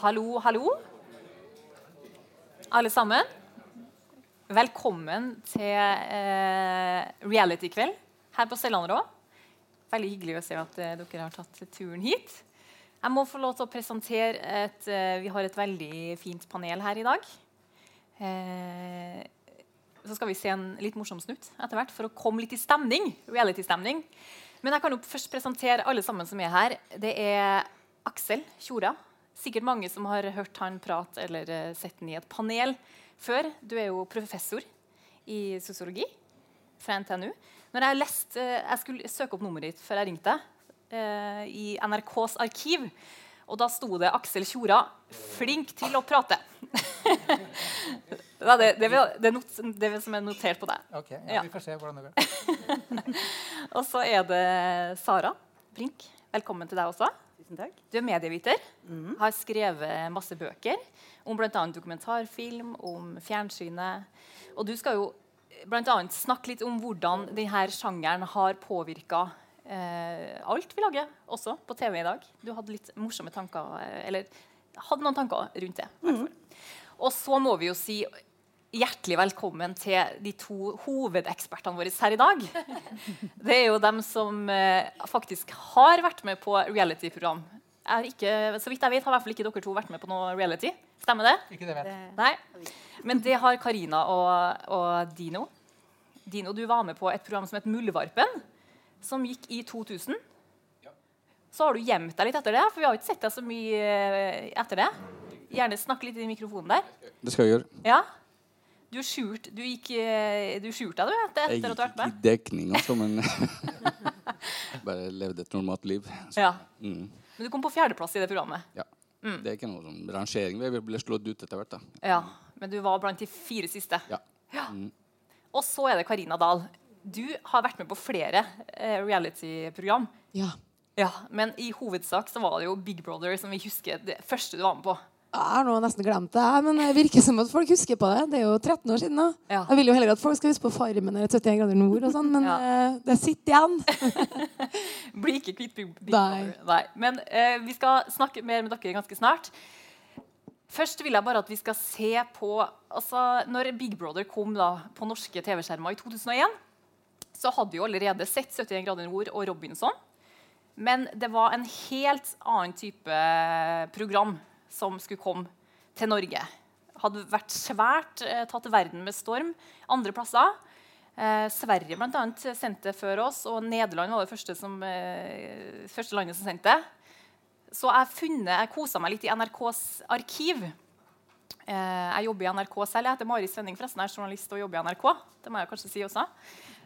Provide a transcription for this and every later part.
Hallo, hallo. Alle sammen. Velkommen til eh, reality-kveld her på Stellanrå. Veldig hyggelig å se at eh, dere har tatt turen hit. Jeg må få lov til å presentere et eh, Vi har et veldig fint panel her i dag. Eh, så skal vi se en litt morsom snutt etter hvert for å komme litt i stemning. Reality-stemning. Men jeg kan jo først presentere alle sammen som er her. Det er Aksel Tjora. Sikkert mange som har hørt han prate eller uh, sett han i et panel før. Du er jo professor i sosiologi fra NTNU. Når Jeg lest, uh, jeg skulle søke opp nummeret ditt før jeg ringte, deg i NRKs arkiv. Og da sto det 'Aksel Tjora, flink til å prate'. det, er det, det, det, not, det, som er notert på deg. Ok, ja, ja. Vi får se hvordan det går. og så er det Sara Brink. Velkommen til deg også. Tusen takk. Du er medieviter. Mm. Har skrevet masse bøker om bl.a. dokumentarfilm, om fjernsynet. Og du skal jo bl.a. snakke litt om hvordan denne sjangeren har påvirka eh, alt vi lager, også på TV i dag. Du hadde litt morsomme tanker, eller hadde noen tanker rundt det. Mm. Og så må vi jo si hjertelig velkommen til de to hovedekspertene våre her i dag. Det er jo dem som eh, faktisk har vært med på reality-program. Så vidt jeg vet, har i hvert fall ikke dere to vært med på noe reality. Stemmer det? Ikke det vet. Nei. Men det har Karina og, og, Dino. Dino, du var med på et program som het Muldvarpen, som gikk i 2000. Så har du gjemt deg litt etter det, for vi har ikke sett deg så mye eh, etter det. Gjerne snakk litt i mikrofonen der. Det skal jeg gjøre. Ja, du skjult, du gikk, eh, du skjulte deg etter, etter at du har vært med? Jeg gikk i dekning, altså, men bare levde et normalt liv. Så, ja. mm. Men du kom på fjerdeplass i det programmet? Ja. Mm. Det er ikke noe sånn rangering. Vi ble slått ut etter hvert. da. Ja, Men du var blant de fire siste? Ja. ja. Mm. Og så er det Karina Dahl. Du har vært med på flere eh, reality-program. Ja. ja. Men i hovedsak så var det jo Big Brother som vi husker det første du var med på. Jeg har nå nesten glemt det, men det virker som at folk husker på det. Det er jo 13 år siden. da. Ja. Jeg vil jo heller at folk skal huske på Farmen eller 71 grader nord, og sånn, men ja. uh, det sitter igjen. Blir ikke kvitt Big Brother. Nei. Men uh, vi skal snakke mer med dere ganske snart. Først vil jeg bare at vi skal se på altså, Når Big Brother kom da, på norske TV-skjermer i 2001, så hadde vi jo allerede sett 71 grader nord og Robinson. Men det var en helt annen type program som skulle komme til Norge. Hadde vært svært, eh, tatt verden med storm andre plasser. Eh, Sverige blant annet, sendte før oss, og Nederland var det første, som, eh, første landet som sendte. Så jeg, funnet, jeg kosa meg litt i NRKs arkiv. Eh, jeg jobber i NRK selv. Jeg heter Mari Svenning, forresten. Jeg er journalist og jobber i NRK. Det må jeg kanskje si også.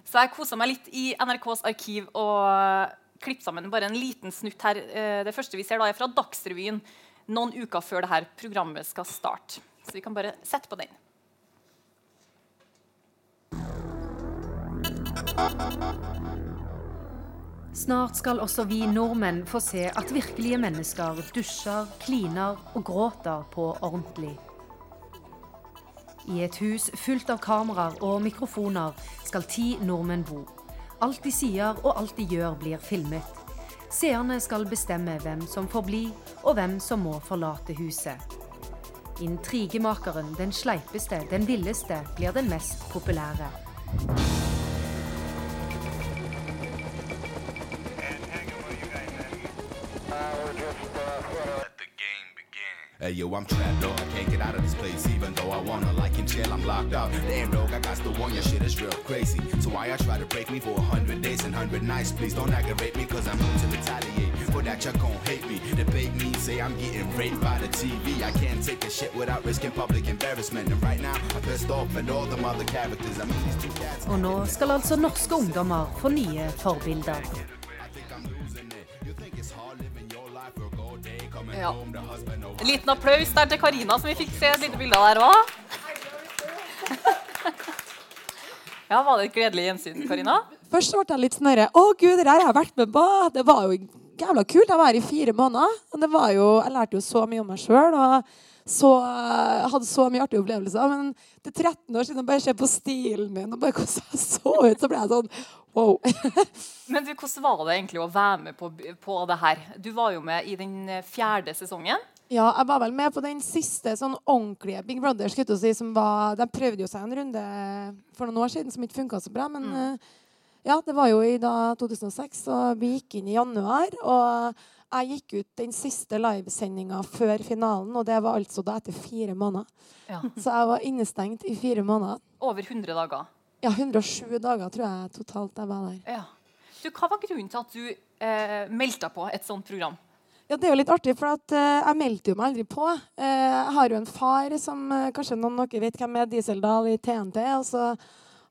Så jeg kosa meg litt i NRKs arkiv og klippet sammen bare en liten snutt her. Eh, det første vi ser da er fra Dagsrevyen noen uker før dette programmet skal starte. Så vi kan bare sette på den. Snart skal også vi nordmenn få se at virkelige mennesker dusjer, kliner og gråter på ordentlig. I et hus fullt av kameraer og mikrofoner skal ti nordmenn bo. Alt de sier og alt de gjør, blir filmet. Seerne skal bestemme hvem som får bli, og hvem som må forlate huset. Intrigemakeren, den sleipeste, den villeste, blir den mest populære. Hey yo, I'm trapped, dog. I can't get out of this place, even though I wanna. Like in jail, I'm locked up. Damn, dog, I got to warn your shit is real crazy. So why I try to break me for a hundred days and hundred nights? Please don't aggravate me, cause I'm going to retaliate. For that, you're gon' hate me. Debate me, say I'm getting raped by the TV. I can't take a shit without risking public embarrassment. And right now, I'm pissed off and all the other characters. I mean, these two cats. Og nå skal altså norske ungdommer få nye forbilder. Ja. En liten applaus der til Karina, som vi fikk se et lite bilde av der òg. Ja, Var det et gledelig gjensyn, Karina? Først ble jeg litt sånn Å, gud, det her har vært med på. Det var jo jævla kult. Jeg var her i fire måneder. Og det var jo, Jeg lærte jo så mye om meg sjøl. Så, jeg hadde så mye artige opplevelser. Men til 13 år siden, bare se på stilen min og bare hvordan jeg så ut, så ble jeg sånn wow. men du, hvordan var det egentlig å være med på, på det her? Du var jo med i den fjerde sesongen. Ja, jeg var vel med på den siste sånn ordentlige Big Brother. Si, som var, de prøvde jo seg en runde for noen år siden som ikke funka så bra. Men mm. uh, ja, det var jo i da 2006, og vi gikk inn i januar. Og jeg gikk ut den siste livesendinga før finalen, og det var altså da etter fire måneder. Ja. Så jeg var innestengt i fire måneder. Over 100 dager? Ja, 107 dager tror jeg totalt jeg var der. Ja. Du, hva var grunnen til at du eh, meldte deg på et sånt program? Ja, Det er jo litt artig, for at, eh, jeg meldte jo meg aldri på. Eh, jeg har jo en far som uh, kanskje noen av dere vet hvem er, Dieseldal i TNT. og så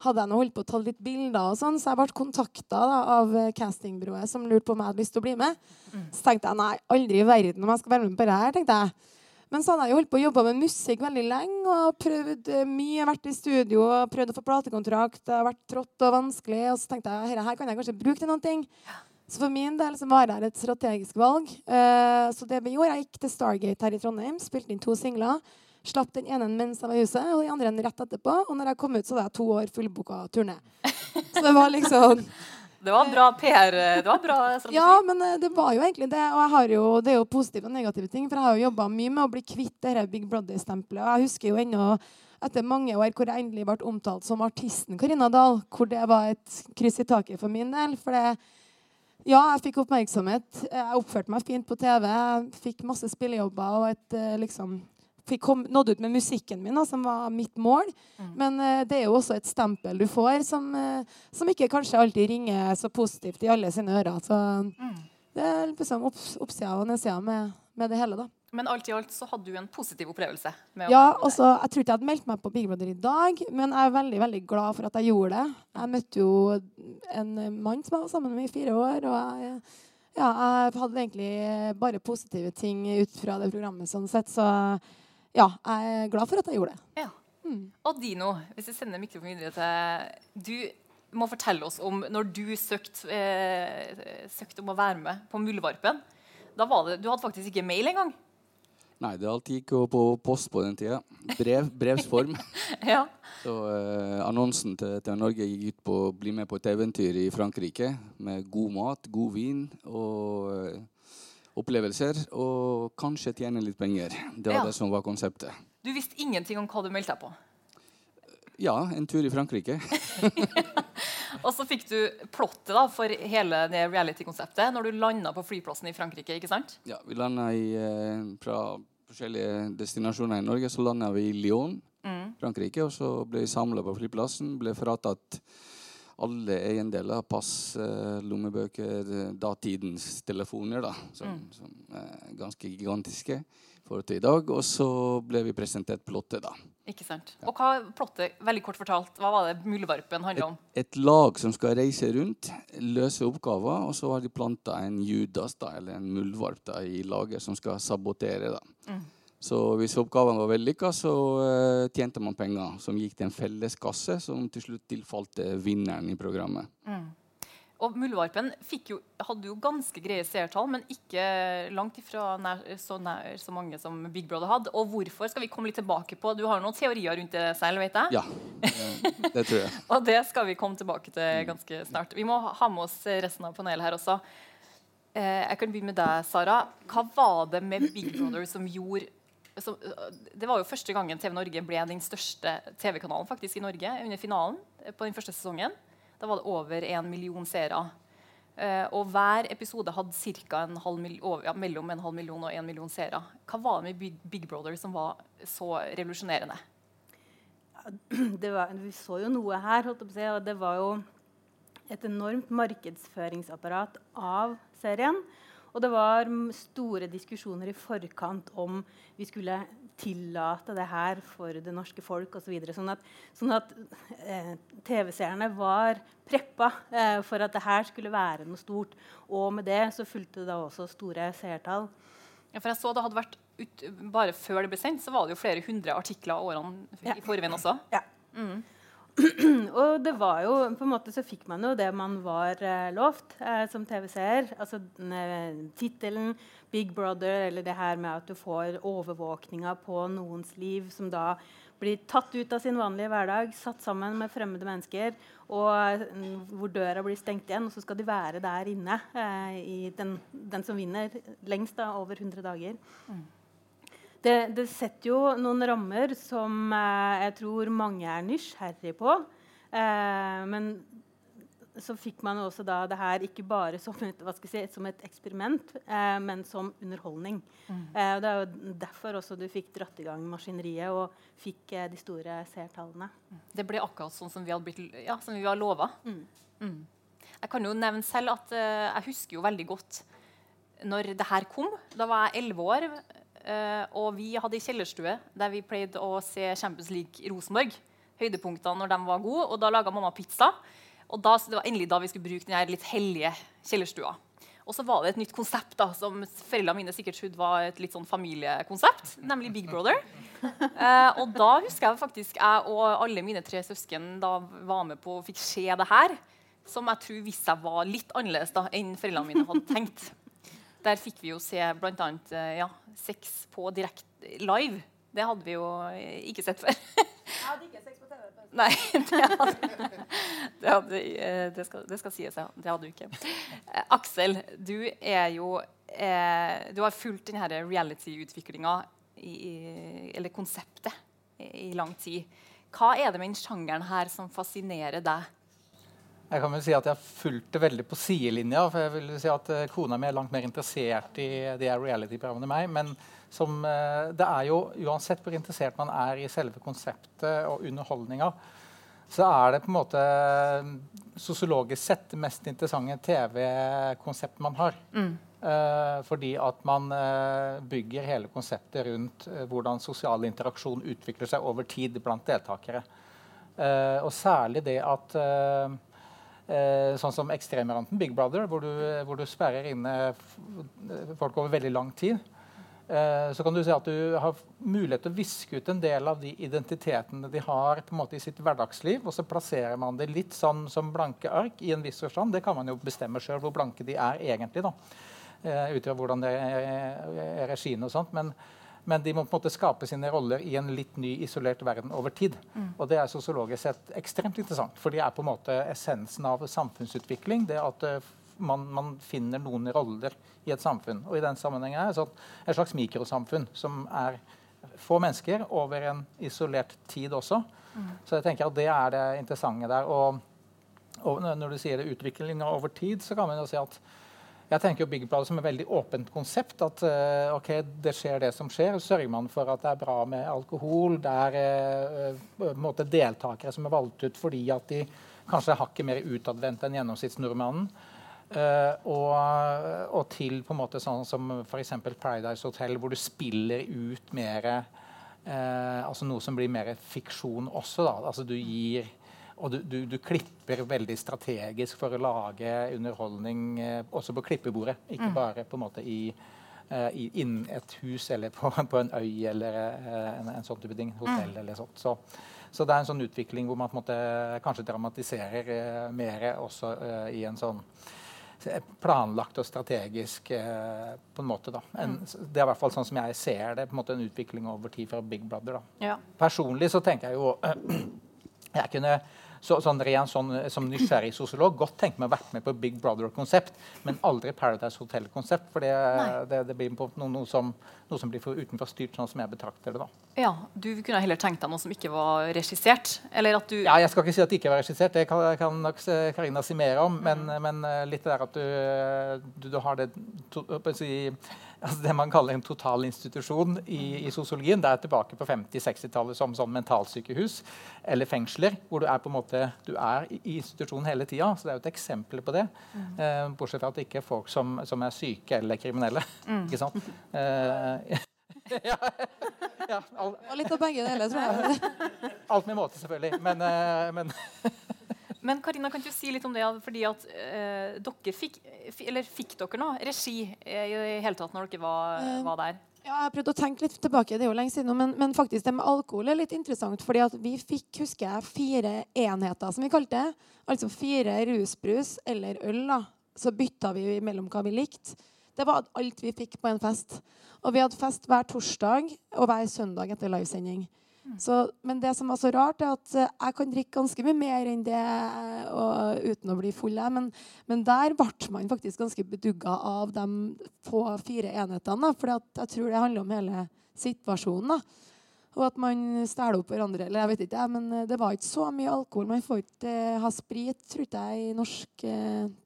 hadde jeg nå holdt på å ta litt bilder, og sånn, så jeg ble kontakta av castingbyrået som lurte på om jeg hadde lyst til å bli med. Mm. Så tenkte jeg nei, aldri i verden om jeg skal være med på det her. tenkte jeg. Men så hadde jeg jo holdt på å jobbe med musikk veldig lenge og prøvd mye. Vært i studio og prøvd å få platekontrakt. Det har vært trått og vanskelig. Og så tenkte jeg her kan jeg kanskje bruke til noen ting. Så for min del så var det et strategisk valg. Uh, så det vi gjorde, jeg gikk til Stargate her i Trondheim, spilte inn to singler. Slapp den ene mens jeg var i huset, og den andre rett etterpå. Og når jeg kom ut, så hadde jeg to år fullbooka turné. Så det var liksom Det var bra PR. Det var bra. Ja, men eh, det var jo egentlig det. Og jo, det er jo positive og negative ting. For jeg har jo jobba mye med å bli kvitt dette Big Brother-stempelet. Og jeg husker jo ennå etter mange år hvor jeg endelig ble omtalt som artisten Karina Dahl, hvor det var et kryss i taket for min del. For det ja, jeg fikk oppmerksomhet. Jeg oppførte meg fint på TV. Jeg fikk masse spillejobber og et, eh, liksom, fikk kom, nådd ut med musikken min, da, som var mitt mål. Mm. Men uh, det er jo også et stempel du får, som, uh, som, ikke kanskje alltid ringer så positivt i alle sine ører. Så mm. det er liksom opp, oppsida og nedsida med, med det hele, da. Men alt i alt så hadde du en positiv opplevelse? ja, også, Jeg tror ikke jeg hadde meldt meg på Big Brother i dag, men jeg er veldig veldig glad for at jeg gjorde det. Jeg møtte jo en mann som jeg var sammen med i fire år. og jeg, ja, jeg hadde egentlig bare positive ting ut fra det programmet. sånn sett, Så ja, jeg er glad for at jeg gjorde det. Ja. Mm. Og Dino, hvis jeg sender mikrofonen videre til Du må fortelle oss om når du søkte eh, søkt om å være med på Muldvarpen. Da var det, Du hadde faktisk ikke mail engang. Nei, det alt gikk jo på post på den tida. Brev, brevsform. ja. Så eh, annonsen til, til, Norge gikk ut på å bli med på et eventyr i Frankrike med god mat, god vin og eh, opplevelser. Og kanskje tjene litt penger. Det var ja. det som var konseptet. Du visste ingenting om hva du meldte deg på? Ja, en tur i Frankrike. og så fikk du plottet da, for hele det reality-konseptet når du landa på flyplassen i Frankrike. ikke sant? Ja, vi landa eh, fra forskjellige destinasjoner i Norge. Så landa vi i Lyon, mm. Frankrike, og så ble vi samla på flyplassen. Ble fratatt alle eiendeler, pass, eh, lommebøker, datidens telefoner, da, som, mm. som er ganske gigantiske forhold til i dag. Og så ble vi presentert plottet, da. Ikke sant. Og hva plottet, veldig kort fortalt, hva var det Muldvarpen handla om? Et, et, lag som skal reise rundt, løse oppgaver, og så har de planta en Judas, da, eller en muldvarp, da, i laget som skal sabotere. da. Mm. Så hvis oppgaven var vellykka, så uh, tjente man penger som gikk til en felles kasse, som til slutt tilfalte vinneren i programmet. Mm. Og Muldvarpen jo, hadde jo ganske greie seertall, men ikke langt ifra nær, så nær så mange som Big Brother hadde. Og hvorfor skal vi komme litt tilbake på? Du har noen teorier rundt det selv, vet jeg? Ja, det tror jeg. og det skal vi komme tilbake til ganske snart. Vi må ha med oss resten av panelet her også. Eh, jeg kan begynne med deg, Sara. Hva var det med Big Brother som gjorde så, det var jo første gangen TV Norge ble den største TV-kanalen faktisk i Norge under finalen på den første sesongen. Da var det over en million seere. Uh, og hver episode hadde en ja, mellom en halv million og en million seere. Hva var det med Big, Big Brother som var så revolusjonerende? Var, vi så jo noe her, holdt si, og det var jo et enormt markedsføringsapparat av serien. Og det var store diskusjoner i forkant om vi skulle tillate det her for det norske folk osv. Så sånn at, sånn at eh, TV-seerne var preppa eh, for at det her skulle være noe stort. Og med det så fulgte det da også store seertall. Ja, for jeg så det hadde vært ut, Bare før det ble sendt, så var det jo flere hundre artikler årene i forveien også. Ja. Mm. og det var jo på en måte så fikk man jo det man var eh, lovt eh, som TV-seer. Altså eh, tittelen 'Big Brother', eller det her med at du får overvåkninga på noens liv som da blir tatt ut av sin vanlige hverdag, satt sammen med fremmede mennesker, og mm, hvor døra blir stengt igjen. Og så skal de være der inne, eh, i den, den, som vinner lengst, da, over 100 dager. Mm. Det, det, setter jo noen rammer som eh, jeg tror mange er nysgjerrig på. Eh, men så fikk man også da det her ikke bare som et, si, som et eksperiment, eh, men som underholdning. Mm. Eh, det er jo derfor også du fikk dratt i gang maskineriet og fikk eh, de store seertallene. Det ble akkurat sånn som vi, hadde blitt, ja, som vi lova. Mm. Mm. Jeg kan jo nevne selv at uh, jeg husker jo veldig godt når det her kom. Da var jeg elleve år, og vi hadde ei kjellerstue der vi pleide å se Champions League i Rosenborg. Høydepunktene når de var gode, og da laga mamma pizza. Og da, Det var endelig da vi skulle bruke den litt hellige kjellerstua. Og så var det et nytt konsept da, som foreldrene mine sikkert trodde var et litt sånn familiekonsept, nemlig Big Brother. Eh, og da husker jeg faktisk jeg og alle mine tre søsken da var med på og fikk se det her. Som jeg tror viste seg var litt annerledes da, enn foreldrene mine hadde tenkt. Der fikk vi jo se bl.a. Eh, ja, sex på direkte live. Det hadde vi jo ikke sett før. jeg hadde ikke sex på TV. Nei, det, hadde, det, hadde, eh, det, skal, det skal sies, ja. Det hadde du ikke. Eh, Aksel, du er jo eh, Du har fulgt denne reality-utviklinga, eller konseptet, i, i lang tid. Hva er det med den sjangeren her som fascinerer deg? Jeg kan vel si at jeg har fulgt det veldig på sidelinja. for jeg vil si at uh, Kona mi er langt mer interessert i de reality-programmene enn meg. Men som, uh, det er jo, uansett hvor interessert man er i selve konseptet og underholdninga, så er det på en måte sosiologisk sett det mest interessante TV-konseptet man har. Mm. Uh, fordi at man bygger hele konseptet rundt hvordan sosial interaksjon utvikler seg over tid blant deltakere. og særlig det at Eh, sånn som ekstremranten Big Brother, hvor du, hvor du, sperrer inne folk over veldig lang tid. Eh, så kan du si at du har mulighet til å viske ut en del av de identitetene de har på en måte i sitt hverdagsliv, og så plasserer man det litt sånn som blanke ark i en viss forstand. Det kan man jo bestemme sjøl hvor blanke de er egentlig, da. Eh, ut fra hvordan det er regien og sånt. Men, men de må på en måte skape sine roller i en litt ny, isolert verden over tid. Mm. Og det er sosiologisk sett ekstremt interessant, for det er på en måte essensen av samfunnsutvikling. det at uh, man, man, finner noen roller i et samfunn. Og i den sammenhengen er det et slags mikrosamfunn som er få mennesker over en isolert tid også. Mm. Så jeg tenker at det er det interessante der. Og, og når du sier det utviklinga over tid, så kan man jo si at jeg tenker jo Big Brother som et veldig åpent konsept. At uh, ok, det skjer det som skjer. Sørger man for at det er bra med alkohol. Det er uh, deltakere som er valgt ut fordi at de kanskje er hakket mer utadvendt enn gjennomsnittsnordmannen. Uh, og, og, til på en måte sånn som f.eks. Paradise Hotel, hvor du spiller ut mer altså Noe som blir mer fiksjon også. da, altså Du gir og du, du, du, klipper veldig strategisk for å lage underholdning eh, også på klippebordet. Ikke mm. bare på en måte i, eh, i, innen et hus eller på, på en øy eller eh, en, en, sånn type ting. Hotell mm. eller sånt. Så, så, det er en sånn utvikling hvor man på en måte kanskje dramatiserer eh, mer også eh, i en sånn planlagt og strategisk eh, på en måte. da. En, mm. Det er i hvert fall sånn som jeg ser det, på en måte en utvikling over tid fra Big Brother. da. Ja. Personlig så tenker jeg jo jeg kunne så, sånn ren sånn, som nysgjerrig sosiolog godt tenke meg å vært med på Big Brother-konsept, men aldri Paradise Hotel-konsept. For det, det, det, blir noe, noe, som, noe, som, blir for utenfor styrt, sånn som jeg betrakter det. da. Ja, Du kunne heller tenkt deg noe som ikke var regissert? eller at du... Ja, Jeg skal ikke si at det ikke var regissert, det kan, kan nok Karina si mer om. Men, mm. men eh, litt der at du, du, du har det to, si, altså det man kaller en totalinstitusjon i, i sosiologien. Det er tilbake på 50-60-tallet som sånn mentalsykehus eller fengsler. Hvor du er på en måte, du er i, institusjonen hele tida. Så det er jo et eksempel på det. Mm. Eh, bortsett fra at det ikke er folk som, som er syke eller kriminelle. Mm. ikke sant? Eh, ja, ja, alt. og litt av begge deler, tror jeg. Alt med måte, selvfølgelig. Men, eh, men Men Karina, kan du si litt om det? fordi at eh, dere fikk, eller fikk dere noe regi i det hele tatt når dere var, uh, var der? Ja, jeg har prøvd å tenke litt tilbake, det er jo lenge siden, men, men, faktisk det med alkohol er litt interessant. fordi at vi fikk, husker jeg, fire enheter, som vi kalte det. Altså fire rusbrus eller øl. da. Så bytta vi mellom hva vi likte. Det var alt vi fikk på en fest. Og vi hadde fest hver torsdag og hver søndag etter livesending. Så, men det som var så rart, er at uh, jeg kan drikke ganske mye mer enn det og, uten å bli full. Men, men, der ble man faktisk ganske bedugga av de få fire enhetene. For jeg tror det handler om hele situasjonen. da. Og at man stjeler opp hverandre. eller jeg vet ikke, Men det var ikke så mye alkohol. Man får ikke ha sprit, tror jeg, norsk,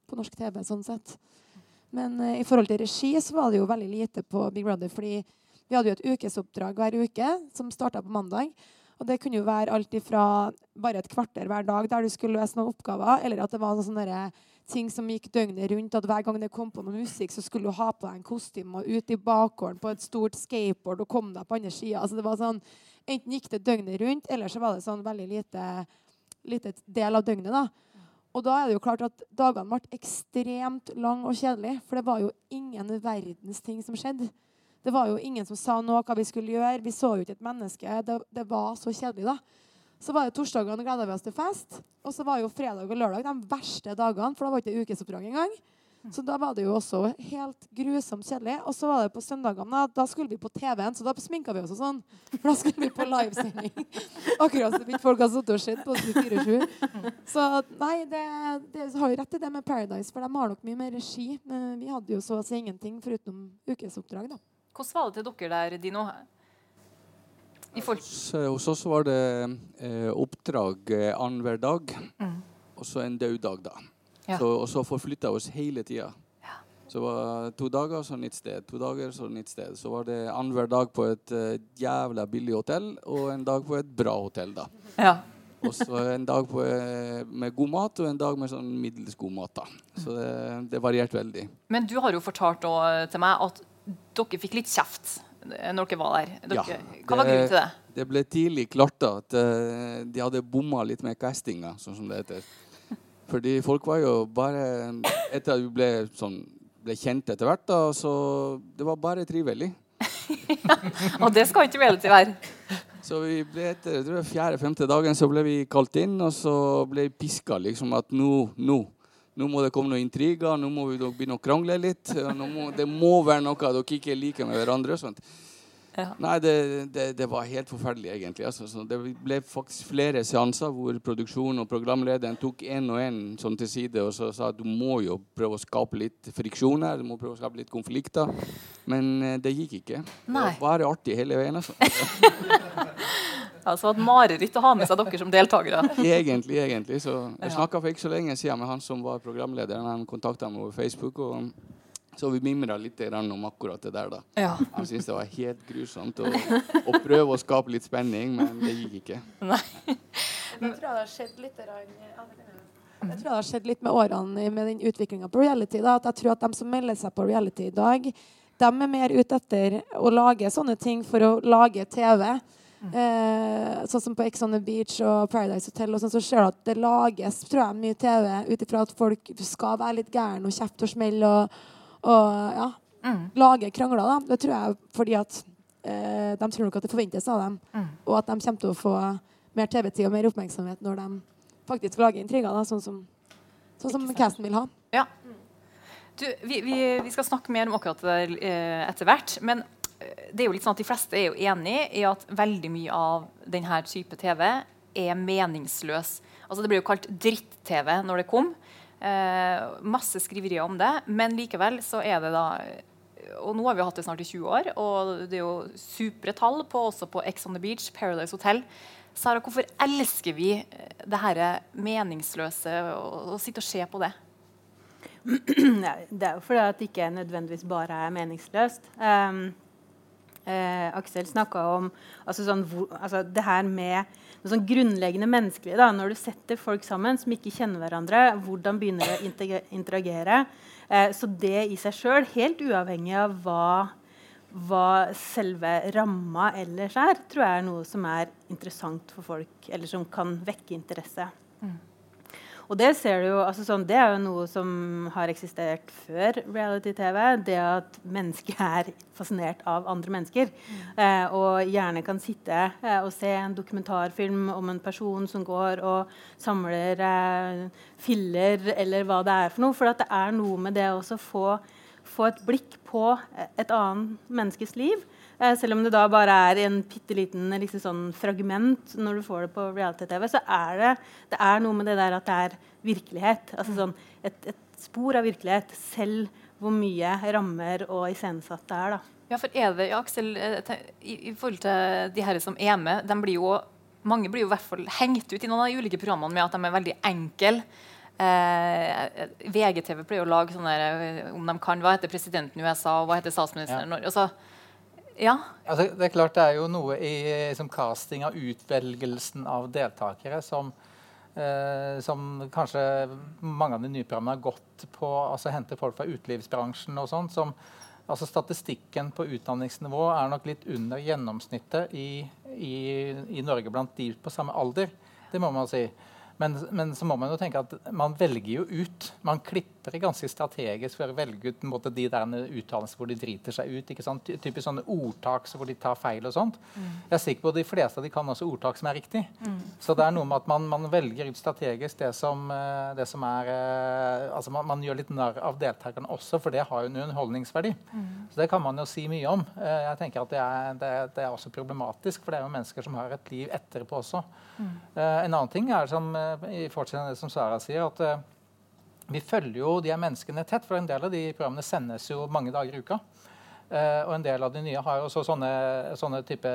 på norsk TV. sånn sett. Men i forhold til regi så var det jo veldig lite på Big Brother. fordi vi hadde jo et ukesoppdrag hver uke som starta på mandag. Og det kunne jo være alt ifra bare et kvarter hver dag der du skulle løse noen oppgaver, eller at det var sånne ting som gikk døgnet rundt. At hver gang det kom på noe musikk, så skulle du ha på deg en kostyme og ut i bakgården på et stort skateboard og komme deg på andre sida. Altså det var sånn, enten gikk det døgnet rundt, eller så var det sånn veldig lite, lite del av døgnet. da. Og da er det jo klart at dagene ble ekstremt lange og kjedelige. For det var jo ingen verdens ting som skjedde. Det var jo ingen som sa noe hva vi skulle gjøre. Vi så jo ikke et menneske. Det, det var så kjedelig, da. Så var det torsdagene gleda vi oss til fest. Og så var jo fredag og lørdag de verste dagene, for da var det ikke ukesoppdrag engang. Så da var det jo også helt grusomt kjedelig. Og så var det på søndagene. Da, skulle vi på TV-en, så da sminka vi oss og sånn. For da skulle vi på livesending. Akkurat som ikke folk har sittet og sett på 24-7. Så nei, det, det, har jo rett i det med Paradise, for de har nok mye mer regi. Men vi hadde jo så å si ingenting foruten ukesoppdrag, da. Hvordan var det til dere der, Dino? Hos oss var det eh, oppdrag eh, annenhver dag, mm. og så en død dag, da. Ja. Så, og så forflytta vi oss hele tida. Ja. Så var to dager, så nytt sted. To dager, så nytt sted. Så var det annenhver dag på et eh, jævla billig hotell, og en dag på et bra hotell, da. Ja. og så en dag på, uh, med god mat, og en dag med sånn middels god mat. da. Så det, det varierte veldig. Men du har jo fortalt til meg at dere fikk litt kjeft når dere var der. Dere, ja, hva var grunnen til det? Det ble tidlig klart at uh, de hadde bomma litt med castinga, sånn som det heter. Fordi folk var jo bare Etter at vi ble, sånn, ble kjent etter hvert, da, så det var bare trivelig. og det skal ikke reality være. Så vi ble etter fjerde-femte dagen så ble vi kalt inn, og så ble vi piska liksom at nå, nå nå må det komme noen intriger, nå må vi begynne å krangle litt. Må, det må være noe dere ikke liker med hverandre. sånt. Ja. Nei, det, det, det, var helt forferdelig, egentlig. Altså, det ble faktisk flere seanser hvor produksjonen og programlederen tok én og én sånn til side og så sa du må jo prøve å skape litt friksjon her, du må prøve å skape litt konflikter. Men eh, det gikk ikke. Nei. Det var bare artig hele veien. altså. Altså et mareritt å ha med seg dere som deltakere. Egentlig, egentlig. Så jeg snakka for ikke så lenge siden med han som var programlederen. Han kontakta meg over Facebook. og så vi mimra litt om akkurat det der. da. Ja. Han syntes det var helt grusomt å, å, prøve å skape litt spenning, men det gikk ikke. Nei. Jeg tror det har skjedd litt jeg tror det har skjedd litt med årene med den utviklinga på reality. Da, at jeg tror at de som melder seg på reality i dag, de er mer ute etter å lage sånne ting for å lage TV. Eh, sånn som på Ex on the Beach og Paradise Hotel, og sånn, så ser du at det lages tror jeg, mye TV ut ifra at folk skal være litt gærne og kjefte og smelle og, og ja, mm. lage krangler. Da. Det tror jeg fordi at eh, de tror nok at det forventes av dem, mm. og at de kommer til å få mer TV-tid og mer oppmerksomhet når de faktisk lager intriger, da, sånn som, sånn som casten vil ha. Ja. Du, vi, vi, vi, skal snakke mer om akkurat det eh, etter hvert. Men det er jo litt sånn at De fleste er jo enig i at veldig mye av denne type TV er meningsløs. Altså Det ble jo kalt dritt-TV når det kom. Eh, masse skriverier om det. Men likevel så er det da Og nå har vi hatt det snart i 20 år, og det er jo supre tall på, også på Ex on the Beach, Paradise Hotel. Sara, hvorfor elsker vi det her meningsløse, å sitte og se på det? det er jo fordi at det ikke nødvendigvis bare er meningsløst. Um, eh, Aksel snakka om altså sånn, altså det her med noe sånn grunnleggende menneskelig. Da, når du setter folk sammen som ikke kjenner hverandre, hvordan begynner de å interagere? Eh, så det i seg sjøl, helt uavhengig av hva, hva selve ramma ellers er, tror jeg er noe som er interessant for folk, eller som kan vekke interesse. Mm. Og det ser du jo, altså sånn, det er jo noe som har eksistert før reality-TV. Det at mennesket er fascinert av andre mennesker. Eh, og gjerne kan sitte eh, og se en dokumentarfilm om en person som går og samler eh, filler, eller hva det er for noe. For det er noe med det å få få et blikk på et annet menneskes liv. Eh, selv om det da bare er en bitte liten liksom sånn fragment når du får det på reality-TV, så er det, det er noe med det der at det er virkelighet. Altså sånn et, et spor av virkelighet, selv hvor mye rammer og iscenesatt det er. da. Ja, for er det, ja, Aksel, eh, i, i, forhold til de her som er med, de blir jo, mange blir jo i hvert fall hengt ut i noen av de ulike programmene med at de er veldig enkle. Eh, VGTV pleier å lage sånne eh, om de kan, hva heter presidenten i USA og hva heter statsministeren ja. altså, ja. Altså, det er klart det er jo noe i som casting av utvelgelsen av deltakere som, eh, som kanskje mange av de nye programmene har gått på. altså Hente folk fra utelivsbransjen og sånn. altså Statistikken på utdanningsnivå er nok litt under gjennomsnittet i, i, i Norge blant de på samme alder. Det må man si. Men, men, så må man jo tenke at man velger jo ut. Man klipper ganske strategisk for å velge ut måte, de der uttalelsene hvor de driter seg ut. ikke sant? Typisk sånne ordtak hvor de tar feil og sånt. Mm. Jeg er sikker på at de fleste av de kan også ordtak som er riktig. Mm. Så det er noe med at man, man velger ut strategisk det som, eh, det som er eh, altså man, man, gjør litt narr av deltakerne også, for det har jo en underholdningsverdi. Mm. Så det kan man jo si mye om. Eh, jeg tenker at det er, det, det er også problematisk, for det er jo mennesker som har et liv etterpå også. Mm. En annen ting er som i fortsettelsen det som Sara sier, at uh, vi følger jo de menneskene tett. For en del av de programmene sendes jo mange dager i uka. Uh, og en del av de nye har også sånne, sånne, type,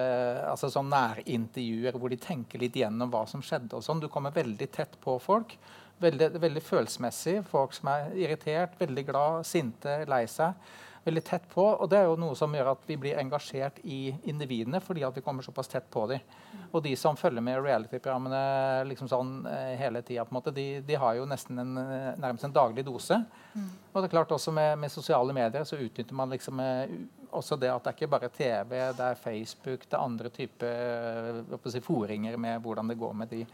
altså sånn nærintervjuer hvor de tenker litt gjennom hva som skjedde. og sånn. Du kommer veldig tett på folk. Veldig, veldig følelsesmessig. Folk som er irritert, veldig glad, sinte, lei seg veldig tett på. Og det er jo noe som gjør at vi blir engasjert i individene fordi at vi kommer såpass tett på dem. Og de som følger med reality-programmene liksom sånn eh, hele tida, de, de, har jo nesten en, eh, nærmest en daglig dose. Mm. Og det er klart også med, med, sosiale medier så utnytter man liksom eh, også det at det er ikke bare TV, det er Facebook, det er andre typer si, foringer med hvordan det går med de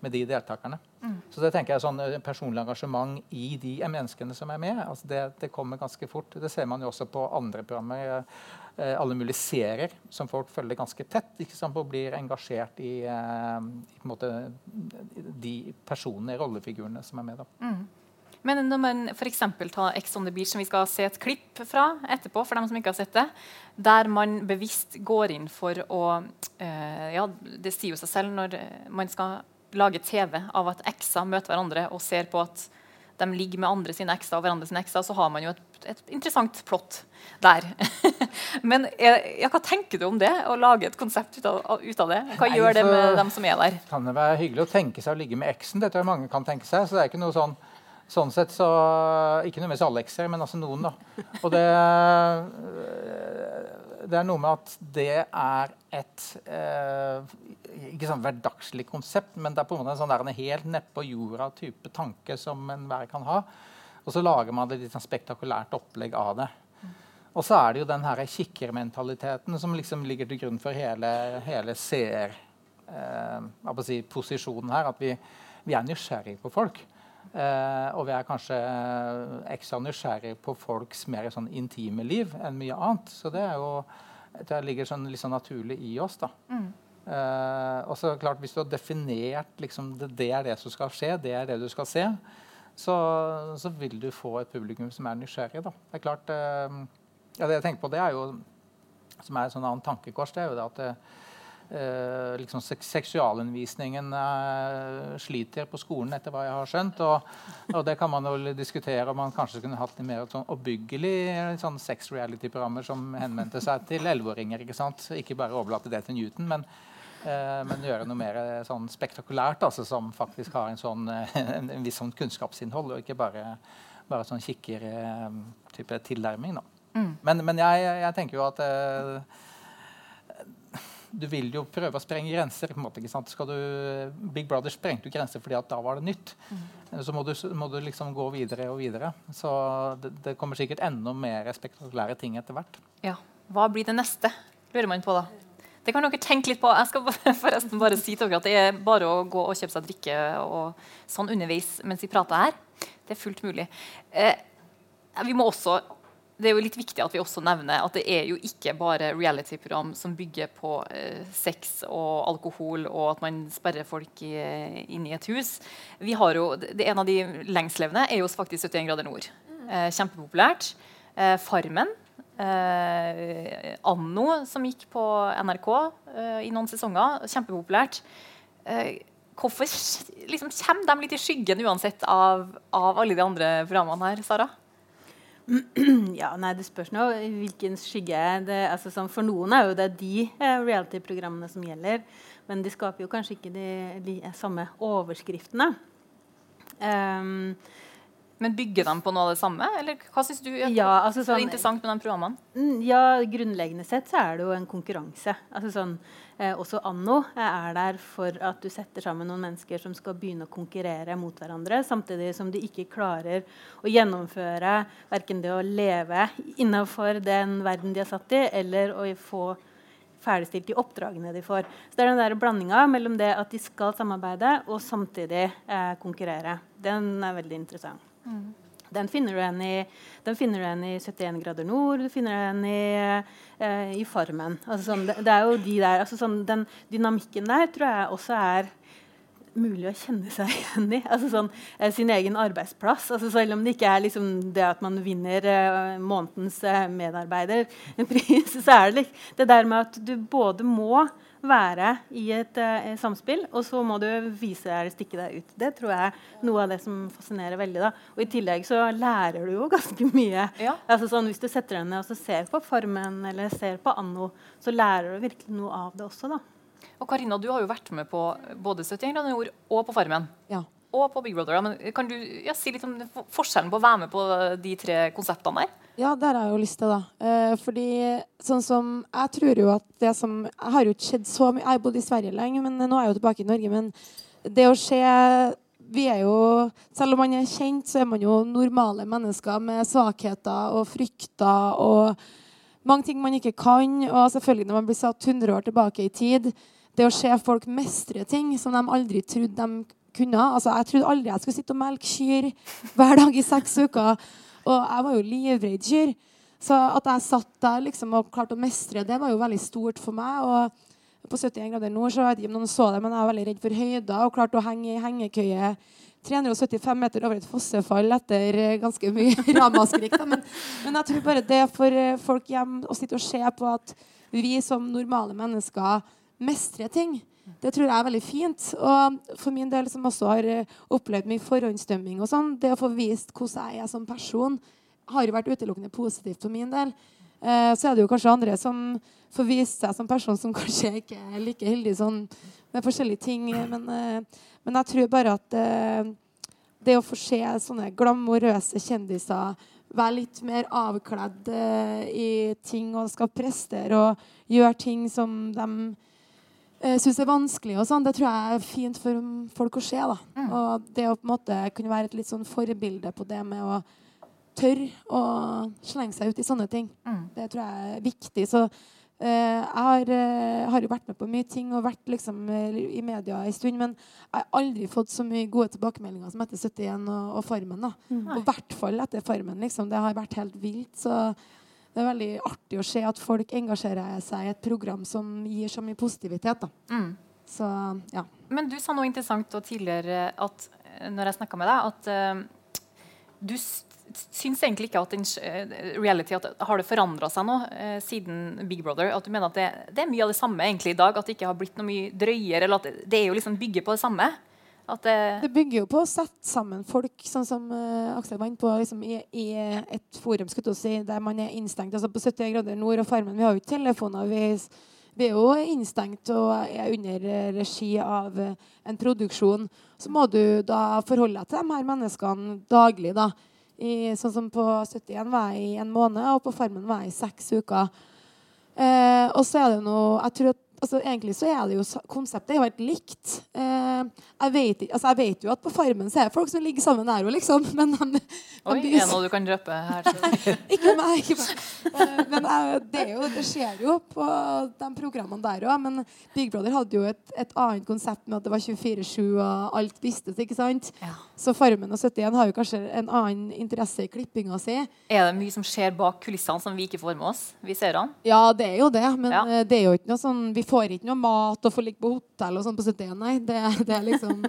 med de deltakerne. Mm. Så det tenker jeg sånn eh, Personlig engasjement i de menneskene som er med, altså det, det, kommer ganske fort. Det ser man jo også på andre programmer. Eh, alle mulige serier som folk følger ganske tett. ikke sant, Og blir engasjert i, eh, i en måte, de personene, rollefigurene, som er med. da. Mm. Men når man f.eks. tar Ex on the Beach, som vi skal se et klipp fra etterpå, for dem som ikke har sett det, der man bevisst går inn for å eh, Ja, det sier jo seg selv når man skal lager TV av at ekser møter hverandre og ser på at de ligger med andre sine ekser og hverandre sine ekser, så har man jo et, et interessant plott der. Men ja, hva tenker du om det? Å lage et konsept ut av, ut av det? Hva Nei, gjør det med dem som er der? Kan det være hyggelig å tenke seg å ligge med eksen? Det tror jeg mange kan tenke seg. så det er ikke noe sånn Sånn sett så Ikke nødvendigvis alle ekser, men altså noen, da. Og det det er noe med at det er et eh, ikke sånn hverdagslig konsept, men det er på en måte en sånn der, en helt nedpå jorda-type tanke som enhver kan ha. Og så lager man et litt sånn spektakulært opplegg av det. Og så er det jo den her kikkermentaliteten som liksom ligger til grunn for hele, hele seer, eh, si, her. At vi, vi er nysgjerrige på folk. Eh, og vi er kanskje ekstra nysgjerrig på folks mer sånn intime liv enn mye annet. Så det er jo, det ligger sånn, litt sånn naturlig i oss. da. Mm. Eh, og så klart Hvis du har definert liksom, det, det, er det som skal skje, det er det du skal se, så, så vil du få et publikum som er nysgjerrig. da. Det er klart, eh, ja, det jeg tenker på, det er jo, som er et sånn annet tankekors, det er jo det at det, eh, liksom seksualundervisningen eh, sliter på skolen, etter hva jeg har skjønt. Og, og, det kan man vel diskutere om man kanskje kunne hatt litt mer sånn oppbyggelig sånn sex reality-programmer som henvendte seg til 11-åringer. Ikke sant? Ikke bare overlate det til Newton, men, eh, men gjøre noe mer eh, sånn spektakulært, altså, som faktisk har en, sånn, en, en viss sånn kunnskapsinnhold, og ikke bare, bare sånn kikker-type eh, tilnærming. Mm. Men, men jeg, jeg, tenker jo at eh, du vil jo prøve å sprenge grenser. på en måte, ikke sant? Skal du, Big Brother sprengte jo grenser fordi at da var det nytt. Mm. Så må du, må du, liksom gå videre og videre. Så det, det, kommer sikkert enda mer spektakulære ting etter hvert. Ja. Hva blir det neste, lurer man på da. Det kan dere tenke litt på. Jeg skal forresten bare si til dere at det er bare å gå og kjøpe seg drikke og sånn underveis mens vi prater her. Det er fullt mulig. Eh, vi må også det er jo litt viktig at vi også nevner at det er jo ikke bare reality-program som bygger på eh, sex og alkohol og at man sperrer folk i, inn i et hus. Vi har jo, det, En av de lengstlevende er jo faktisk 71 grader nord. Eh, kjempepopulært. Eh, Farmen. Eh, Anno, som gikk på NRK eh, i noen sesonger. Kjempepopulært. Eh, hvorfor liksom, kommer de litt i skyggen uansett av, av alle de andre programmene her, Sara? Ja, nei, Det spørs nå hvilken skygge. Det, altså, sånn, for noen er jo det de eh, reality-programmene som gjelder. Men de skaper jo kanskje ikke de, de samme overskriftene. Um, men bygger de på noe av det samme? Eller hva syns du er, ja, altså sånn, er interessant med de programmene? Mm, ja, Grunnleggende sett så er det jo en konkurranse. Altså sånn, eh, også Anno er der for at du setter sammen noen mennesker som skal begynne å konkurrere mot hverandre, samtidig som de ikke klarer å gjennomføre verken det å leve innenfor den verden de er satt i, eller å få ferdigstilt de oppdragene de får. Så det er den der blandinga mellom det at de skal samarbeide, og samtidig eh, konkurrere. Den er veldig interessant. Den finner du igjen i, i 71 grader nord, du finner den i, eh, i Farmen. Altså sånn, det, det, er jo de der, altså sånn, Den dynamikken der tror jeg også er mulig å kjenne seg igjen i. Altså sånn, eh, sin egen arbeidsplass. Altså selv om det ikke er liksom det at man vinner eh, månedens eh, medarbeiderpris, så er det det der med at du både må være i et uh, samspill, og så må du vise deg eller stikke deg ut. Det tror jeg er noe av det som fascinerer veldig. da. Og I tillegg så lærer du jo ganske mye. Ja. Altså sånn, Hvis du setter deg ned og ser på Farmen eller ser på Anno, så lærer du virkelig noe av det også. da. Og Karina, du har jo vært med på både 71 grader nord og på Farmen. Ja. Og på Big Brother. Men kan du ja, si litt om forskjellen på å være med på de tre konseptene der? Ja, der har jeg jo til, da. Eh, fordi sånn som Jeg tror jo at det som Jeg har jo ikke skjedd så mye Jeg har bodd i Sverige lenge, men nå er jeg jo tilbake i Norge. Men det å se vi er jo, Selv om man er kjent, så er man jo normale mennesker med svakheter og frykter og mange ting man ikke kan. Og selvfølgelig når man blir satt 100 år tilbake i tid Det å se folk mestre ting som de aldri trodde de kunne. Altså, Jeg trodde aldri jeg skulle sitte og melke kyr hver dag i seks uker. Og jeg var jo livredd kyr. Så at jeg satt der liksom og klarte å mestre det, var jo veldig stort for meg. Og på 71 grader nord så vet ikke om noen så det, men jeg var veldig redd for høyder og klarte å henge i hengekøye 375 meter over et fossefall etter ganske mye ramaskrik. Men, men, jeg tror bare det for eh, folk hjemme å sitte og se på at vi som normale mennesker mestrer ting. Det tror jeg er veldig fint. Og for min del, som også har eh, opplevd mye forhåndsdømming og sånn, det å få vist hvordan jeg er som person, har vært utelukkende positivt for min del. Eh, så er det jo kanskje andre som får vist seg som person som kanskje ikke er like heldig sånn, med forskjellige ting. Men, eh, men, jeg tror bare at eh, det å få se sånne glamorøse kjendiser være litt mer avkledd eh, i ting og skal prestere og gjøre ting som de uh, syns er vanskelig, og sånn, det tror jeg er fint for folk å se. da. Mm. Og det å på en måte kunne være et litt sånn forbilde på det med å tørre å slenge seg ut i sånne ting, mm. det tror jeg er viktig. Så eh, jeg har, uh, har, jo vært med på mye ting og vært liksom i media en stund, men jeg har aldri fått så mye gode tilbakemeldinger som etter 71 og, og Farmen. da. Mm. Og i hvert fall etter Farmen. liksom. Det har vært helt vilt. så det er veldig artig å se at folk engasjerer seg i et program som gir så mye positivitet. Mm. Så, ja. Men du sa noe interessant tidligere at, når jeg snakka med deg, at uh, du syns egentlig ikke at den, uh, reality at, har det forandra seg nå uh, siden Big Brother? At du mener at det, det, er mye av det samme egentlig i dag? At det ikke har blitt noe mye drøyere? Eller at det, det er jo liksom bygger på det samme? Det, det, bygger jo på å sette sammen folk, sånn som uh, Aksel var inne på, liksom i, i, et forum si, der man er innstengt. Altså på 70 grader nord og Farmen, vi har jo ikke telefoner. Vi, vi, er jo innstengt og er under regi av uh, en produksjon. Så må du da forholde deg til de her menneskene daglig. da. I, sånn som På 71 var jeg i en måned, og på Farmen var jeg i seks uker. Uh, og så er det noe, jeg tror at altså, egentlig så er det jo konseptet er jo helt likt. Eh, jeg, vet, altså, jeg, vet, jo at på Farmen så er det folk som ligger sammen der òg, liksom. Men de, Oi, de, er det noe du kan røpe her? ikke meg. Ikke meg. Eh, men det, jo, det, skjer jo på de programmene der òg. Men Big Brother hadde jo et, et, annet konsept med at det var 24-7 og alt vistes. ikke sant? Ja. Så Farmen og 71 har jo kanskje en annen interesse i klippinga si. Er det mye som skjer bak kulissene som vi ikke får med oss? Vi ser han? Ja, det er jo det. Men ja. Eh, det er jo ikke noe sånn vi får ikke noe mat og får ligge på hotell og sånn på 71, nei. Det, det, er liksom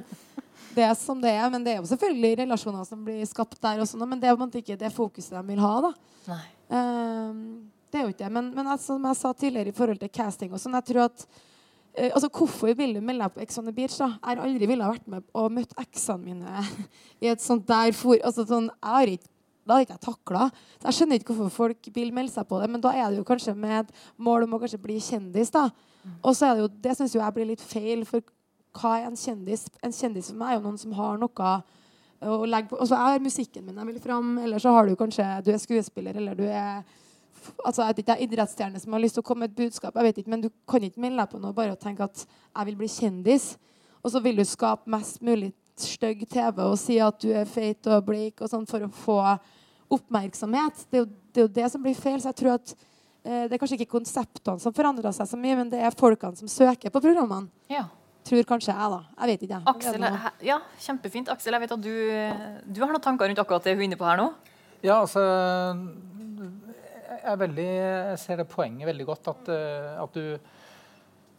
det er som det er. Men det er jo selvfølgelig relasjoner som blir skapt der. og sånt, men det er på ikke det fokuset de vil ha. da. Um, det er jo ikke det. Men, men altså, som jeg sa tidligere i forhold til casting og sånn, jeg tror at uh, altså, Hvorfor vil du melde deg på Ex on the Beach? da? Jeg har aldri ville vært med og møtt eksene mine i et sånt der for, altså, sånn, jeg har ikke da hadde ikke jeg takla. Jeg skjønner ikke hvorfor folk vil melde seg på det, men da er det jo kanskje med et mål om å kanskje bli kjendis. da. Og så er det jo, det syns jeg blir litt feil, for hva er en kjendis? En kjendis for meg er jo noen som har noe å legge på. Altså, jeg har musikken min jeg vil fram, eller så har du kanskje du er skuespiller, eller du er altså, jeg vet ikke, idrettsstjerne som har lyst til å komme med et budskap. jeg vet ikke, Men du kan ikke melde deg på noe bare og tenke at jeg vil bli kjendis. Og så vil du skape mest mulig stygg TV og si at du er feit og bleik og sånn for å få oppmerksomhet. Det er, jo, det er, jo, det som blir feil. Så jeg tror at det er kanskje ikke konseptene som forandrer seg så mye, men det er folkene som søker på programmene. Ja. Tror kanskje jeg, da. Jeg vet ikke. Aksel, ja, kjempefint. Aksel, jeg vet at du, du har noen tanker rundt akkurat det hun er inne på her nå? Ja, altså jeg, veldig, jeg ser det poenget veldig godt. At, eh, at du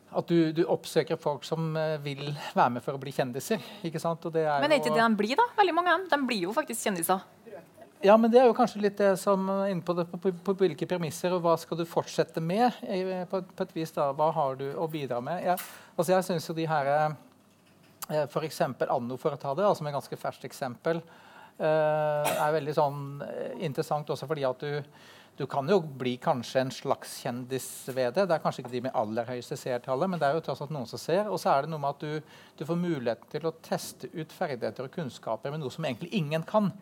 at du, du, oppsøker folk som eh, vil være med for å bli kjendiser. ikke sant? Er men er ikke det de blir, da? Veldig mange av dem. De blir jo faktisk kjendiser. Ja, men det er jo kanskje litt det som inne på, på, på, på hvilke premisser, og hva skal du fortsette med? På, på et vis da, Hva har du å bidra med? Jeg, altså jeg synes jo de her for F.eks. Anno, for å ta det, som et ganske ferskt eksempel, eh, er veldig sånn eh, interessant også fordi at du, du kan jo bli kanskje en slags kjendis ved det. Det er kanskje ikke de med aller høyeste seertallet, men det er jo tross alt noen som ser. Og så er det noe med at du, du får muligheten til å teste ut ferdigheter og kunnskaper med noe som egentlig ingen kan.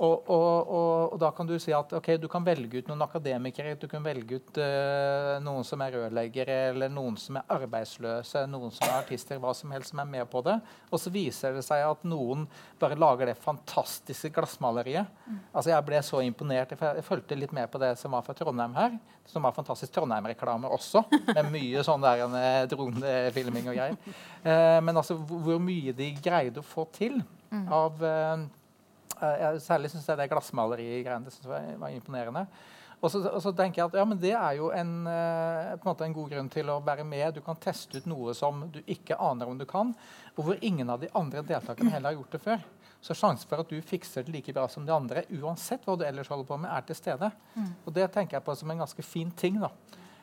Og, og, og, og, da kan du si at okay, du kan velge ut noen akademikere, du kan velge ut uh, noen som er rørleggere, eller noen som er arbeidsløse, noen som er artister, hva som helst som er med på det. Og så viser det seg at noen bare lager det fantastiske glassmaleriet. Mm. Altså Jeg ble så imponert. Jeg, jeg fulgte litt med på det som var fra Trondheim her. Som var fantastisk Trondheim-reklame også, med mye sånn der eh, dronefilming og greier. Uh, men altså hvor mye de greide å få til mm. av uh, jeg særlig syns jeg det glassmalerigreiene var, var imponerende. Og så, og så, tenker jeg at ja, men Det er jo en, eh, på en, måte en god grunn til å være med. Du kan teste ut noe som du ikke aner om du kan, og hvor ingen av de andre deltakerne heller har gjort det før. Så sjansen for at du fikser det like bra som de andre, uansett hva du ellers holder på med, er til stede. Mm. Og Det tenker jeg på som en ganske fin ting. da.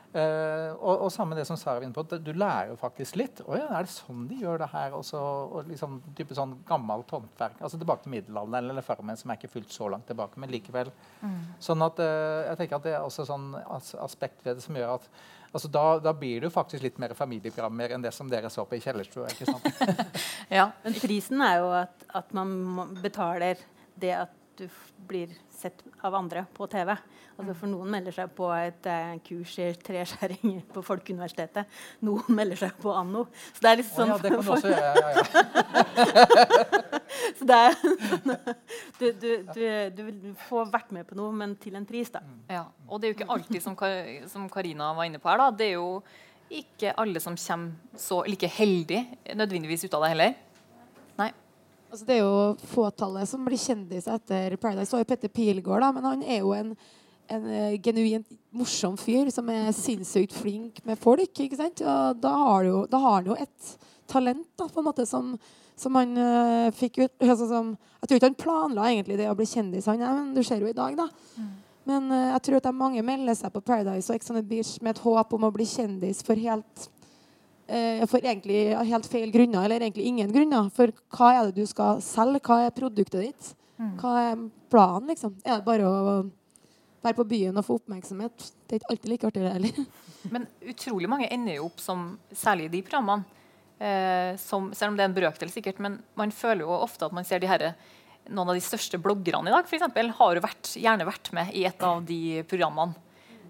Uh, og, og samme det som Sara var på, du lærer jo faktisk litt. Å ja, er det sånn de gjør det her? Også, og liksom type sånn gammelt håndverk. Altså tilbake til middelalderen eller Farmen, som er ikke fullt så langt tilbake, men likevel. Mm. Sånn at uh, jeg tenker at det er også sånn aspekt ved det som gjør at altså da, da, blir det jo faktisk litt mer familieprogrammer enn det som dere så på i kjellerstua. ja, men prisen er jo at, at man betaler det at du blir sett av andre på TV. Altså for Noen melder seg på et eh, kurs i treskjæring på Folkeuniversitetet. Noen melder seg på Anno. Så det er litt sånn oh, ja, det kan også ja, Ja, ja. Så det er du, du, du, du, får vært med på noe, men til en pris, da. Ja, Og det er jo ikke alltid, som, som Karina var inne på her, da. Det er jo ikke alle som kommer så like heldig nødvendigvis ut av det heller. Altså, det er jo fåtallet som blir kjendis etter Paradise. Så var jo Petter Pilgaard, da, men han er jo en en uh, genuint morsom fyr som er sinnssykt flink med folk. ikke sant? Og da har, jo, da har han jo et talent da, på en måte som, som han uh, fikk ut altså, som, Jeg tror ikke han planla egentlig det å bli kjendis, han, ja, men du ser jo i dag, da. Mm. Men uh, jeg tror at mange melder seg på Paradise og Ex on the Beach med et håp om å bli kjendis for helt for egentlig helt feil grunner, eller egentlig ingen grunner. For hva er det du skal selge? Hva er produktet ditt? Mm. Hva er planen, liksom? Er det bare å være på byen og få oppmerksomhet. Det er ikke alltid like artig, det heller. Men utrolig mange ender jo opp som, særlig i de programmene, eh, som, selv om det er en brøkdel sikkert, men man føler jo ofte at man ser de her, noen av de største bloggerne i dag for eksempel, har jo vært, gjerne vært med i et av de programmene.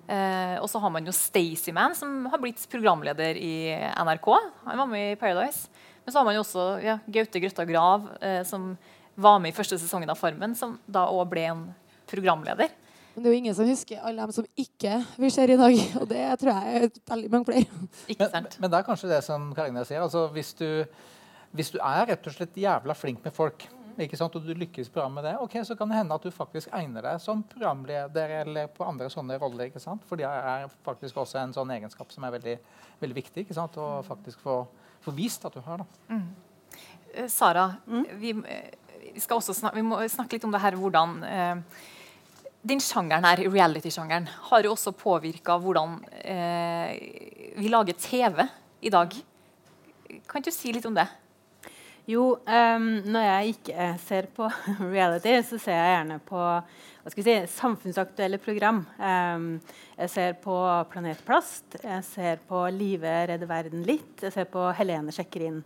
Eh, og så har man jo Stacey Man, som har blitt programleder i NRK. Han var med i Paradise. Men så har man jo også ja, Gaute Grøtta Grav, eh, som var med i første sesongen av Farmen, som da òg ble en programleder. Men det er jo ingen som husker alle dem som ikke vi ser i dag. Og det tror jeg er veldig mange flere. Men, men, det er kanskje det som Karina sier. Altså, hvis, du, hvis, du, er rett og slett jævla flink med folk, ikke sant, og du lykkes bra med det, ok, så kan det hende at du faktisk egner deg som programleder eller på andre sånne roller. ikke sant? For det er faktisk også en sånn egenskap som er veldig, veldig viktig ikke sant? å faktisk få, få vist at du har. da. Mm. Sara, mm. vi, vi, skal også snakke, vi må snakke litt om det her hvordan eh, den sjangeren her, reality-sjangeren, har jo også påvirka hvordan eh, vi lager TV i dag. Kan du si litt om det? Jo, um, når jeg ikke ser på reality, så ser jeg gjerne på si, samfunnsaktuelle program. Um, jeg ser på Planet Plast, jeg ser på Live redder verden litt, jeg ser på Helene sjekker inn.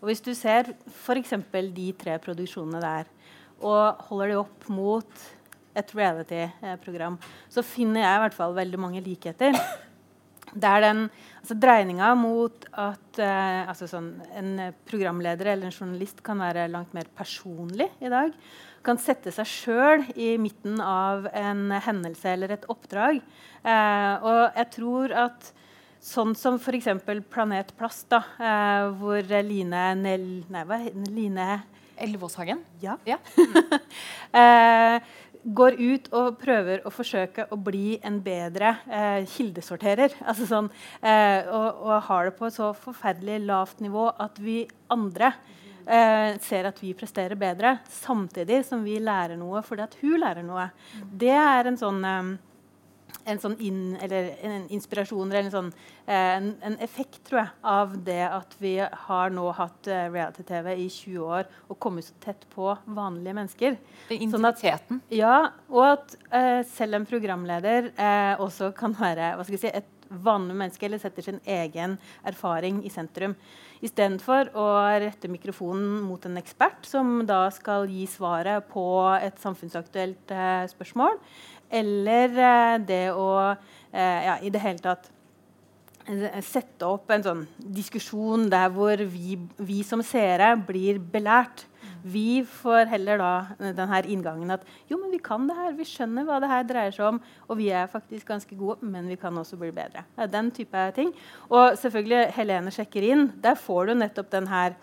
Og Hvis du ser f.eks. de tre produksjonene der, og holder de opp mot et reality-program, så finner jeg i hvert fall veldig mange likheter. Det er den altså dreininga mot at eh, altså sånn, en programleder eller en journalist kan være langt mer personlig i dag. Kan sette seg sjøl i midten av en hendelse eller et oppdrag. Eh, og jeg tror at sånn som f.eks. Planet Plast, da, eh, hvor Line Nell... Nei, hva? Line Elvåshagen? Ja. ja. uh, går ut og prøver å forsøke å bli en bedre eh, kildesorterer. Altså sånn, eh, og, og, har det på et så forferdelig lavt nivå at vi andre eh, ser at vi presterer bedre, samtidig som vi lærer noe fordi at hun lærer noe. Det er en sånn eh, en sånn inn, eller en inspirasjon eller en, sånn, eh, en, en, effekt tror jeg, av det at vi har nå hatt eh, reality-TV i 20 år og kommet så tett på vanlige mennesker. Intimiteten. Sånn ja, og at uh, selv en programleder uh, også kan være hva skal jeg si, et vanlig menneske eller setter sin egen erfaring i sentrum. Istedenfor å rette mikrofonen mot en ekspert som da skal gi svaret på et samfunnsaktuelt eh, spørsmål eller eh, det å eh, ja, i det hele tatt eh, sette opp en sånn diskusjon der hvor vi, vi som seere blir belært. Vi får heller da denne inngangen at jo, men vi kan det her, vi skjønner hva det her dreier seg om, og vi er faktisk ganske gode, men vi kan også bli bedre. Den type ting. Og selvfølgelig, Helene sjekker inn. Der får du nettopp den her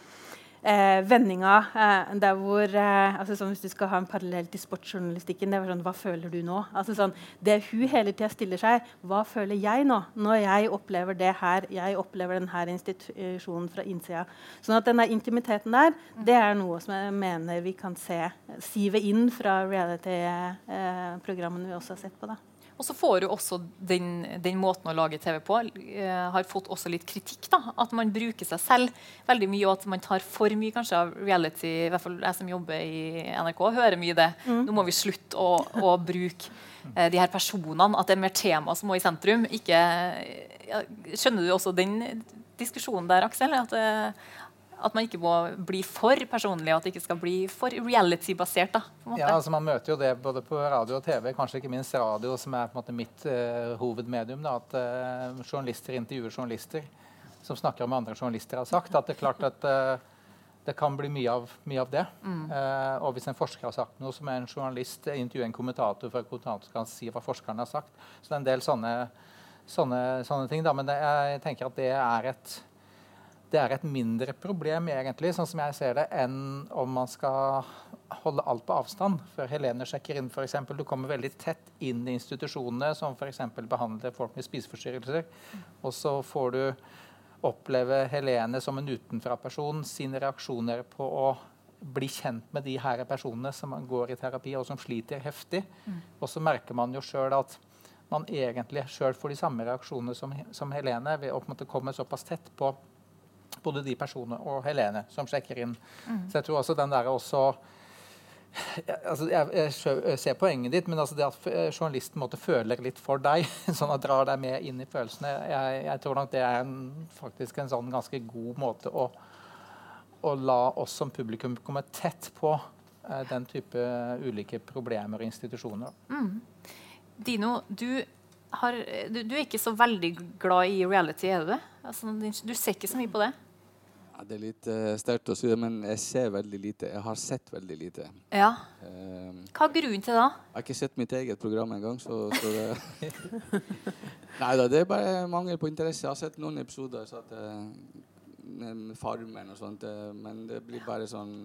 eh, vendinga eh, der hvor eh, altså sånn, Hvis du skal ha en parallell til sportsjournalistikken, det var sånn Hva føler du nå? Altså sånn, Det hun hele tida stiller seg, hva føler jeg nå når jeg opplever det her? Jeg opplever denne institusjonen fra innsida. Sånn at denne intimiteten der, det er noe som jeg mener vi kan se sive inn fra reality-programmene vi også har sett på. da. Og så får jo også den, den, måten å lage TV på eh, har fått også litt kritikk. da, At man bruker seg selv veldig mye, og at man tar for mye kanskje av reality. I hvert fall jeg som jobber i NRK, hører mye det. Mm. Nå må vi slutte å, å bruke eh, de her personene. At det er mer tema som må i sentrum. Ikke, ja, skjønner du også den diskusjonen der, Aksel? At, eh, at man ikke må bli for personlig, og at det ikke skal bli for reality-basert. Ja, altså Man møter jo det både på radio og TV, kanskje ikke minst radio, som er på en måte mitt uh, hovedmedium. Da, at uh, journalister intervjuer journalister som snakker om andre journalister har sagt. At det er klart at uh, det kan bli mye av, mye av det. Mm. og hvis en forsker har sagt noe, så må en journalist intervjue en kommentator for at kan si hva forskeren har sagt. Så det er en del sånne, sånne, sånne ting. Da. Men det, jeg tenker at det er et det er et mindre problem egentlig, sånn som jeg ser det, enn om man skal holde alt på avstand. Før Helene sjekker inn, for eksempel, Du kommer veldig tett inn i institusjonene som f.eks. behandler folk med spiseforstyrrelser. Og så får du oppleve Helene som en utenfra-person, sine reaksjoner på å bli kjent med de her personene som går i terapi, og som sliter heftig. Mm. Og så merker man jo sjøl at man egentlig sjøl får de samme reaksjonene som, som Helene ved å komme såpass tett på både de personene og Helene som sjekker inn. Mm. Så jeg tror også den der også altså jeg, jeg, ser poenget ditt, men altså det at journalisten måtte føler litt for deg, sånn at drar deg med inn i følelsene, jeg, jeg tror nok det er en, faktisk en sånn ganske god måte å, å la oss som publikum komme tett på eh, den type ulike problemer og institusjoner. Mm. Dino, du, har, du, du, er ikke så veldig glad i reality, er du det? Altså, du ser ikke så mye på det? Det er litt uh, sterkt å si det, men jeg ser veldig lite. Jeg har sett veldig lite. Ja. Uh, Hva er grunnen til det? Jeg har ikke sett mitt eget program engang. Så, så det Nei da, det er bare mangel på interesse. Jeg har sett noen episoder så at, uh, Farmen og sånt, uh, men det blir bare sånn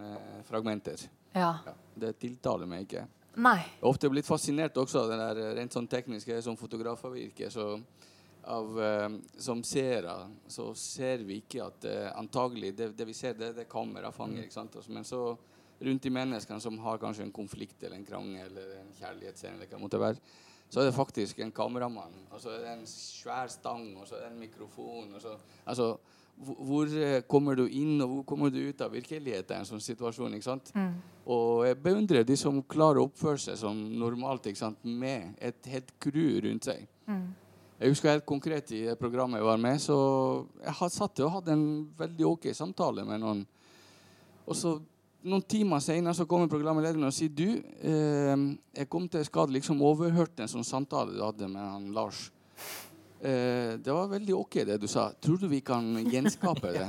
fragmenter. Ja. Ja, det tiltaler meg ikke. Nei. Jeg er ofte blitt fascinert også av det der rent sånn tekniske, som fotografer virker. så av uh, som seere så ser vi ikke at uh, antagelig det, det, vi ser, det, det er kamerafanger. ikke sant? Altså, men så rundt de menneskene som har kanskje en konflikt eller en krangel eller en kjærlighetsscene, eller hva det måtte være, så er det faktisk en kameramann. Og så er det en svær stang, og så er det en mikrofon. og så, altså, hvor kommer du inn, og hvor kommer du ut av virkeligheten i en sånn situasjon? ikke sant? Mm. Og jeg beundrer de som klarer å oppføre seg som normalt ikke sant? med et helt crew rundt seg. Mm. Jeg husker helt konkret i programmet jeg var med, så jeg hadde satt og hadde en veldig ok samtale med noen. Og så noen timer senere så kommer programlederen og sier du, eh, jeg kom til skade liksom overhørte en sånn samtale du hadde med han Lars. Eh, det var veldig ok, det du sa. Tror du vi kan gjenskape det?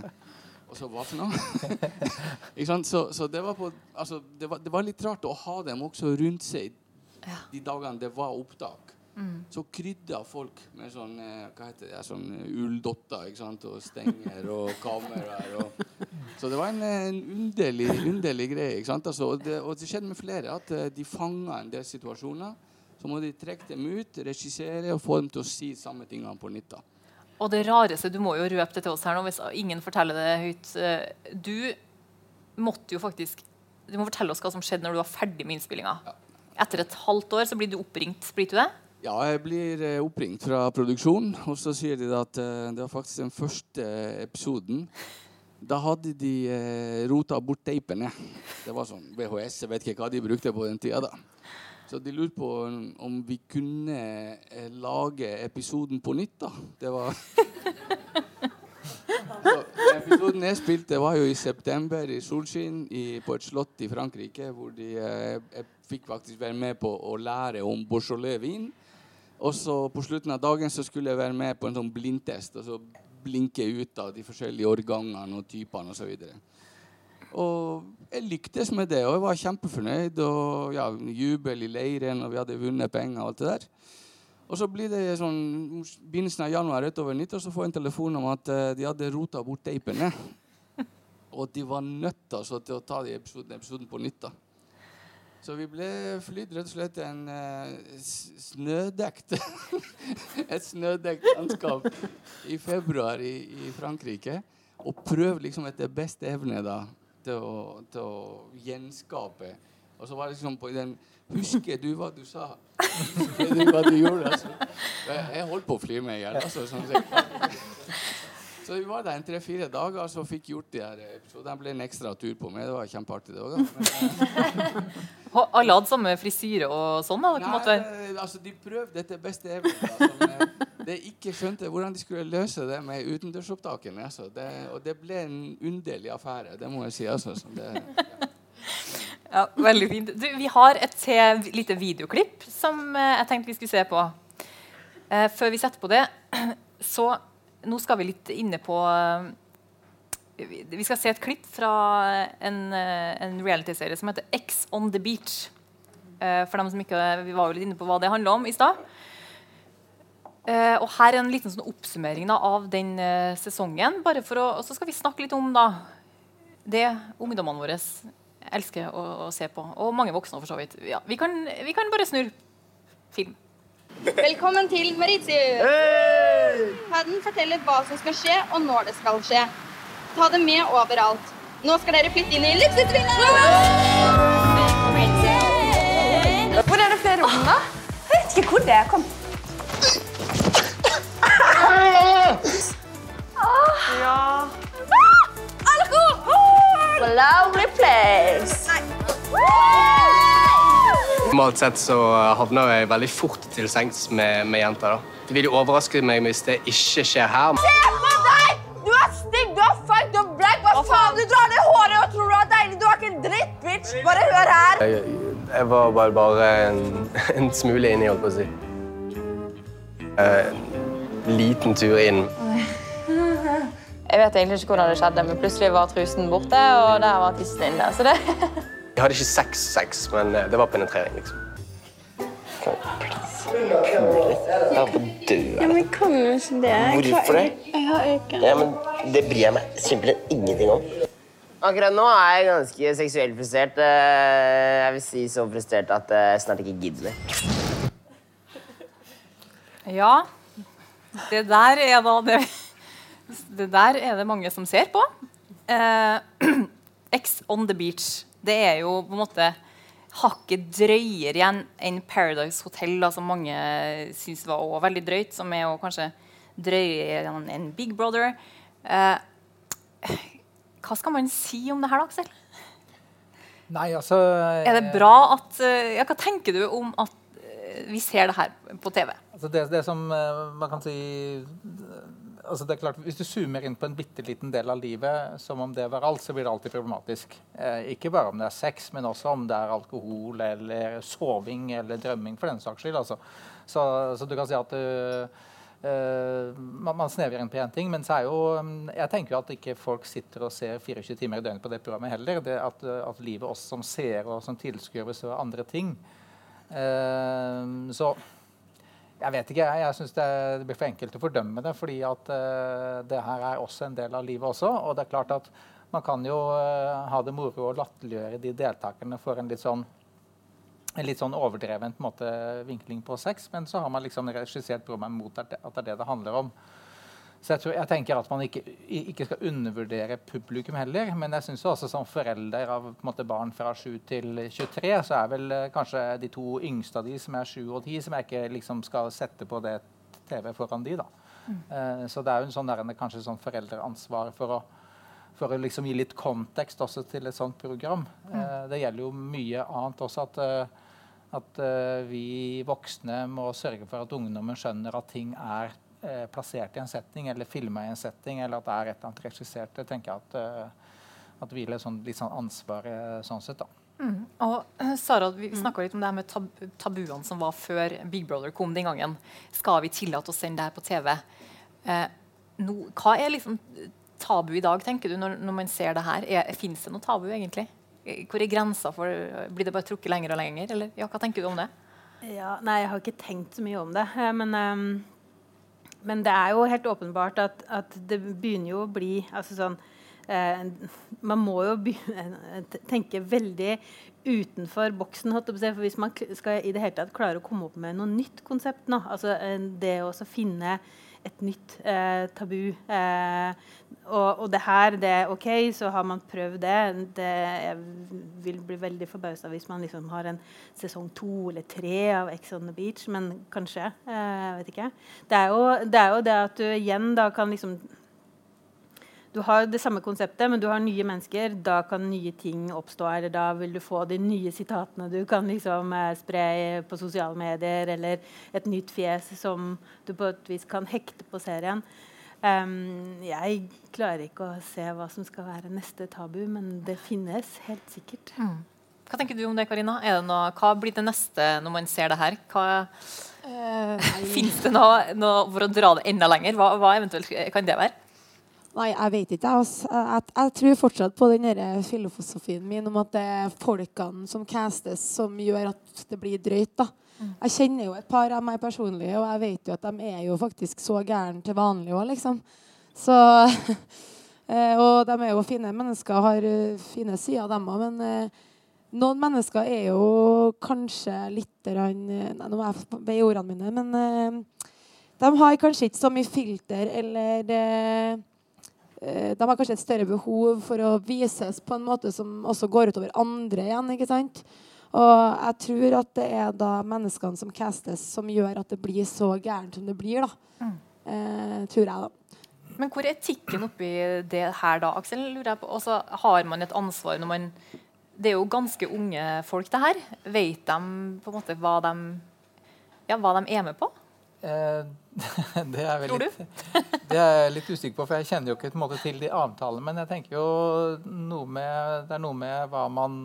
Og så hva for noe? så, så det, var på, altså, det, var, det, var litt rart å ha dem også rundt seg de dagene det var opptak. Mm. Så krydder folk med sånn eh, hva heter det, sånn eh, ulldotter ikke sant? og stenger og kameraer. Og, så det var en, en underlig, underlig, greie. ikke sant? Altså, og, det, og, det, skjedde med flere at de fanga en del situasjoner. Så må de trekke dem ut, regissere og få dem til å si samme tingene på nytt. da. Og det rareste, du må jo røpe det til oss her nå hvis ingen forteller det høyt. Du måtte jo faktisk Du må fortelle oss hva som skjedde når du var ferdig med innspillinga. Ja. Etter et halvt år så blir du oppringt. Blir du det? Ja, jeg blir eh, oppringt fra produksjonen, og så sier de at uh, det var faktisk den første episoden. Da hadde de rota bort teipene. Det var sånn VHS, jeg vet ikke hva de brukte på den tida. da. Så de lurte på om vi kunne lage episoden på nytt, da. Det var så, Episoden jeg spilte, var jo i september i solskinn på et slott i Frankrike, hvor de, jeg fikk faktisk være med på å lære om Beaujolais-vin. Og så på slutten av dagen så skulle jeg være med på en sånn blindtest. Og så blinke ut av de forskjellige årgangene og typene osv. Og, og jeg lyktes med det, og jeg var kjempefornøyd. Og ja, jubel i leiren, og vi hadde vunnet penger og alt det der. Og så blir det sånn begynnelsen av januar utover nytt, nyttår, så får jeg en telefon om at uh, de hadde rota bort teipene. Og de var nødt altså, til å ta de episoden, episoden på nytt. da. Så vi ble flydd rett og slett en uh, snødekt Et snødekt landskap i februar i, i, Frankrike. Og prøv liksom etter beste evne da til å, til å gjenskape. Og så var det liksom på den Husker du hva du sa? Husker du hva du gjorde? Altså? Jeg, holdt på å fly meg i hjel. Altså, sånn så vi var der en tre-fire dager og så fikk gjort de her episodene. ble en ekstra tur på meg. Det var kjempeartig. det også, alle hadde samme frisyre og sånn? da? Nei, altså, de prøvde etter beste evne. Altså, de ikke skjønte hvordan de skulle løse det med utendørsopptakene. Altså. Det, og det ble en underlig affære, det må jeg si. Altså, det, ja. ja. veldig fint. Du, vi har et til lite videoklipp som eh, jeg tenkte vi skulle se på. Eh, før vi setter på det, så nå skal vi litt inne på eh, Vi skal se et klipp fra en, eh, en realityserie som heter X on the beach. Eh, for dem som ikke, Vi var jo litt inne på hva det handler om i stad. og her er en liten sånn oppsummering av den sesongen. Bare for å, og så skal vi snakke litt om da, det ungdommene våre elsker å, å, se på. Og mange voksne, for så vidt. Ja, vi, kan, vi kan bare snurre film. Velkommen til Mauritius. Hey! Padden forteller hva som skal skje, og når det skal skje. Ta det med overalt. Nå skal dere flytte inn i luksusvilla! Hvor er det flere rom, da? Jeg vet ikke hvor det er. Kom. Ja. Alkohol! Lovely place. Nei. Normalt sett så havner jeg veldig fort til sengs med, med jenter. da. Det vil jo overraske meg hvis det ikke skjer her. Se på deg! Du er stygg, du er feig, du er black. Hva faen? Du drar ned håret og tror du er deilig. Du er ikke en dritt, bitch. Bare hør her. Jeg, jeg var bare, bare en, en, smule inni, holdt på å si. En liten tur inn. Jeg vet egentlig ikke hvordan det skjedde, men plutselig var trusen borte, og der var tissen inne. Så det Jeg hadde ikke sex-sex, men eh, det var penetrering, liksom. Ja, men kan jo ikke det. Hvorfor det? Jeg har øyne. Ja, men det bryr jeg meg simpelthen ingenting om. Akkurat nå er jeg ganske seksuelt frustrert. Eh, jeg vil si så frustrert at jeg snart ikke gidder mer. Ja. Det der er da det, det der er det mange som ser på. Eh, X on the beach. Det er jo på en måte hakket drøyere igjen enn Paradise Hotel, da, som mange syns var også veldig drøyt. Som er jo kanskje drøyere enn Big Brother. Eh, hva skal man si om det her, da, Aksel? Nei, altså Er det bra at ja, Hva tenker du om at vi ser det her på TV? Altså det, det som man kan si altså det er klart, Hvis du zoomer inn på en bitte liten del av livet som om det var alt, så blir det alltid problematisk. Eh, ikke bare om det er sex, men også om det er alkohol eller soving eller drømming. for den saks skyld. Altså. Så, så, du kan si at du, eh, man, man snevrer inn på én ting, men så er jo um, Jeg tenker jo at ikke folk sitter og ser 24 timer i døgnet på det programmet heller. Det at, at livet oss som ser og som tilskuere består av andre ting. Eh, så jeg vet ikke. Jeg, jeg syns det, blir for enkelt å fordømme det. fordi at uh, det her er også en del av livet også. Og det er klart at man kan jo uh, ha det moro og latterliggjøre de deltakerne for en litt sånn en litt sånn overdreven måte, vinkling på sex, men så har man liksom regissert programmet mot at det er det det handler om. Så jeg, tror, jeg, tenker at man ikke, ikke, skal undervurdere publikum heller. Men jeg syns også som forelder av måte, barn fra 7 til 23, så er vel eh, kanskje de to yngste av de som er 7 og 10, som jeg ikke liksom skal sette på det TV foran de. da. Mm. Uh, så det er jo en sånn der, kanskje sånn foreldreansvar for å, for å liksom gi litt kontekst også til et sånt program. Mm. Uh, det gjelder jo mye annet også. at uh, at vi voksne må sørge for at ungdommen skjønner at ting er plassert i en setting eller filma i en setting, eller at det er et eller annet regissert, det tenker jeg at, eh, at hviler sånn, litt sånn ansvar eh, sånn sett. da. Mm. Og eh, Sara, Vi snakka litt om det her med tab tabuene som var før Big Brother kom den gangen. Skal vi tillate å sende det her på TV? Eh, no, hva er liksom tabu i dag, tenker du, når, når man ser det her? Fins det noe tabu, egentlig? Hvor er grensa for Blir det bare trukket lenger og lenger? Eller, ja, hva tenker du om det? Ja, nei, jeg har ikke tenkt så mye om det. Eh, men um men det er jo helt åpenbart at, at det begynner jo å bli altså sånn, Man må jo tenke veldig utenfor boksen. For hvis man skal i det hele tatt klare å komme opp med noe nytt konsept nå, altså eh, det å finne et nytt eh, tabu. Eh, og, og, det her, det er OK, så har man prøvd det. det jeg vil bli veldig forbausa hvis man liksom har en sesong to eller tre av Ex on the Beach, men kanskje. Eh, vet ikke. Det er, jo, det er jo det at du igjen da kan liksom du har det samme konseptet, men du har nye mennesker. Da kan nye ting oppstå. Eller da vil du få de nye sitatene du kan liksom eh, spre på sosiale medier. Eller et nytt fjes som du på et vis kan hekte på serien. Um, jeg klarer ikke å se hva som skal være neste tabu, men det finnes helt sikkert. Mm. Hva tenker du om det, Karina? Noe, hva blir det neste når man ser det her? Hva, uh, Fins det noe, noe, for å dra det enda lenger? Hva, hva eventuelt kan det være? Nei, jeg vet ikke. Jeg, jeg, jeg tror fortsatt på den filosofien min om at det er folkene som castes, som gjør at det blir drøyt. da. Mm. Jeg kjenner jo et par av meg personlig, og jeg vet jo at de er jo faktisk så gærne til vanlig òg, liksom. Så eh, Og de er jo fine mennesker, har eh, fine sider, dem òg, men eh, noen mennesker er jo kanskje litt Nei, nå må jeg ved ordene mine, men de har kanskje ikke så mye filter eller Eh, de har kanskje et større behov for å vises på en måte som også går utover andre igjen. ikke sant? Og jeg tror at det er da menneskene som castes, som gjør at det blir så gærent som det blir. da. Mm. Eh, tror jeg, da. Men hvor er etikken oppi det her, da, Aksel? lurer jeg på. Også, har man et ansvar når man Det er jo ganske unge folk, det her. Vet de på en måte hva de, ja, hva de er med på? Eh, det, er Tror litt, det er jeg litt usikker på, for jeg kjenner jo ikke måte, til de avtalene. Men jeg tenker jo med, det er noe med hva man,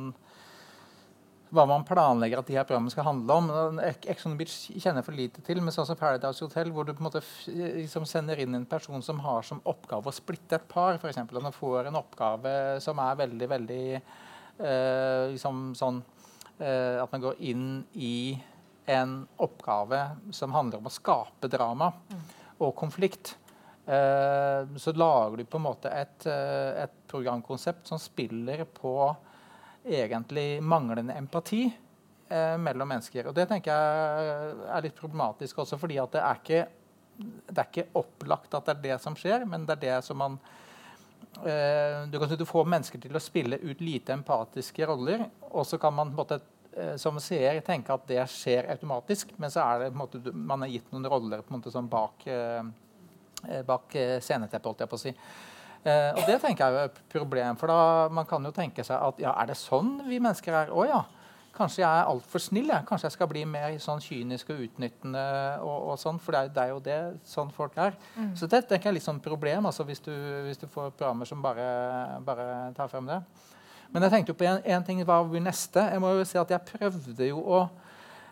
hva man planlegger at de her programmene skal handle om. Ex on Beach kjenner for lite til, men sånn som Paradise Hotel, hvor du på en måte liksom sender inn en person som har som oppgave å splitte et par, f.eks. Og man får en oppgave som er veldig, veldig eh, liksom sånn eh, At man går inn i en oppgave som handler om å skape drama mm. og konflikt, eh, så lager du på en måte et, eh, et, programkonsept som spiller på egentlig manglende empati eh, mellom mennesker. Og Det tenker jeg er litt problematisk også, fordi at det er ikke det er ikke opplagt at det er det som skjer, men det er det som man eh, du, kan, si du får mennesker til å spille ut lite empatiske roller, og så kan man på en måte, som seer tenke at det skjer automatisk, men så er det på en måte, man har gitt noen roller på en måte sånn bak, eh, eh bak eh, sceneteppet, holdt jeg på å si. Eh, og det tenker jeg er et problem, for da man kan jo tenke seg at ja, er det sånn vi mennesker er? Å ja. Kanskje jeg er altfor snill. Jeg. Kanskje jeg skal bli mer sånn kynisk og utnyttende. og, og sånn, For det er, det er, jo det sånn folk er. Mm. Så det tenker jeg er litt sånn problem altså hvis, du, hvis du får programmer som bare, bare, tar frem det. Men jeg tenkte jo på en, ting. Hva blir neste? Jeg må jo si at jeg prøvde jo å,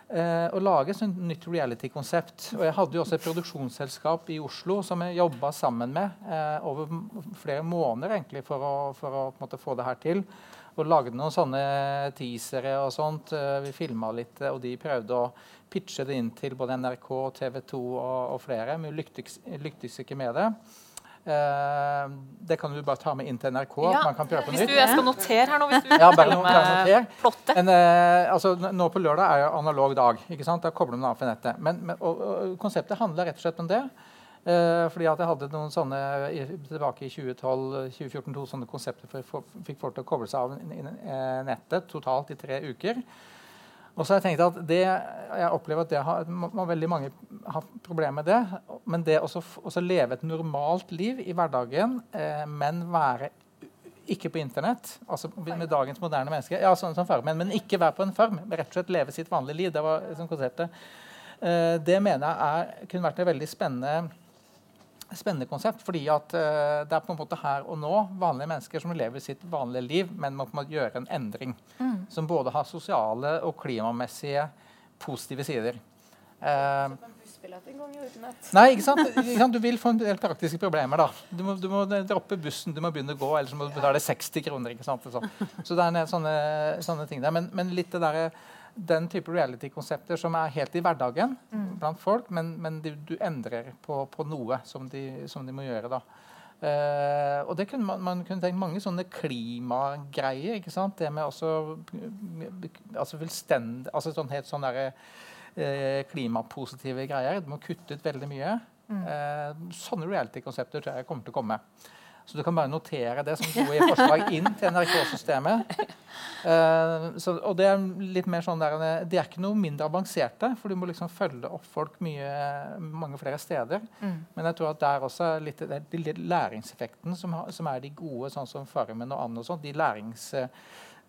eh, å lage et nytt reality-konsept. Og jeg hadde jo også et produksjonsselskap i Oslo som jeg jobba sammen med eh, over flere måneder egentlig for å, for å måte, få det her til og lagde noen sånne teasere og sånt. Eh, vi filma litt, og de prøvde å pitche det inn til både NRK, TV 2 og, og flere. Men vi lyktes, lyktes ikke med det. Uh, det kan du bare ta med inn til NRK. Ja, man kan prøve på hvis nytt. Du, jeg skal notere her nå. hvis du ja, bare no, noter. Men, uh, altså, nå på lørdag er jo analog dag. ikke sant? Da kobler man av for nettet. Men, men og, og, konseptet handler rett og slett om det. Eh, fordi at jeg hadde noen sånne tilbake i 2012-2014 to sånne konsepter for jeg fikk folk til å koble seg av eh, nettet totalt i tre uker. Og så har jeg tenkt at det, jeg opplever at det har, veldig mange har problemer med det. Men det å leve et normalt liv i hverdagen, eh, men være ikke på Internett, altså med dagens moderne mennesker, ja, sånn som farmen, men ikke være på en farm. Rett og slett leve sitt vanlige liv. Det var som konsertet. Eh, det mener jeg er, kunne vært en veldig spennende spennende konsept. fordi at uh, det er på en måte her og nå vanlige mennesker som lever sitt vanlige liv, men må på en måte gjøre en endring. Mm. Som både har sosiale og klimamessige positive sider. Uh, nei, ikke sant? ikke sant? Du vil få en del praktiske problemer. da. Du må, du må, droppe bussen, du må begynne å gå, ellers må du betale 60 kroner. ikke sant? Så, så det er sånne, sånne ting der. Men, men litt det derre den type reality-konsepter som er helt i hverdagen mm. blant folk, men, men du, du, endrer på, på noe som de, som de, må gjøre. da. Uh, og det kunne man, man kunne tenkt mange sånne klimagreier. ikke sant? Det med også altså fullstendig, altså sånn helt sånn der, uh, klimapositive greier. Du må kutte ut veldig mye. Mm. Uh, sånne reality-konsepter tror jeg kommer til å komme. Så du kan bare notere det som gode forslag inn til NRK-systemet. Uh, eh, og det er litt mer sånn der, De er ikke noe mindre avanserte, for du må liksom følge opp folk mye, mange flere steder. Mm. Men jeg tror at der også er litt, det er litt læringseffekten som, som, er de gode, sånn som Farmen og Ann og sånn. De lærings,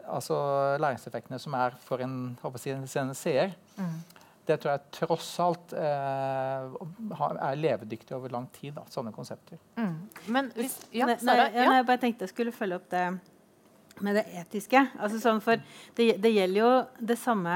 altså læringseffektene som er for en, håper jeg, en seer. Mm det tror jeg tross alt eh, er levedyktig over lang tid. Da, sånne konsepter. Mm. Men hvis, ja, Sara, ja. jeg bare tenkte jeg skulle følge opp det med det etiske. Altså sånn for det, det gjelder jo det samme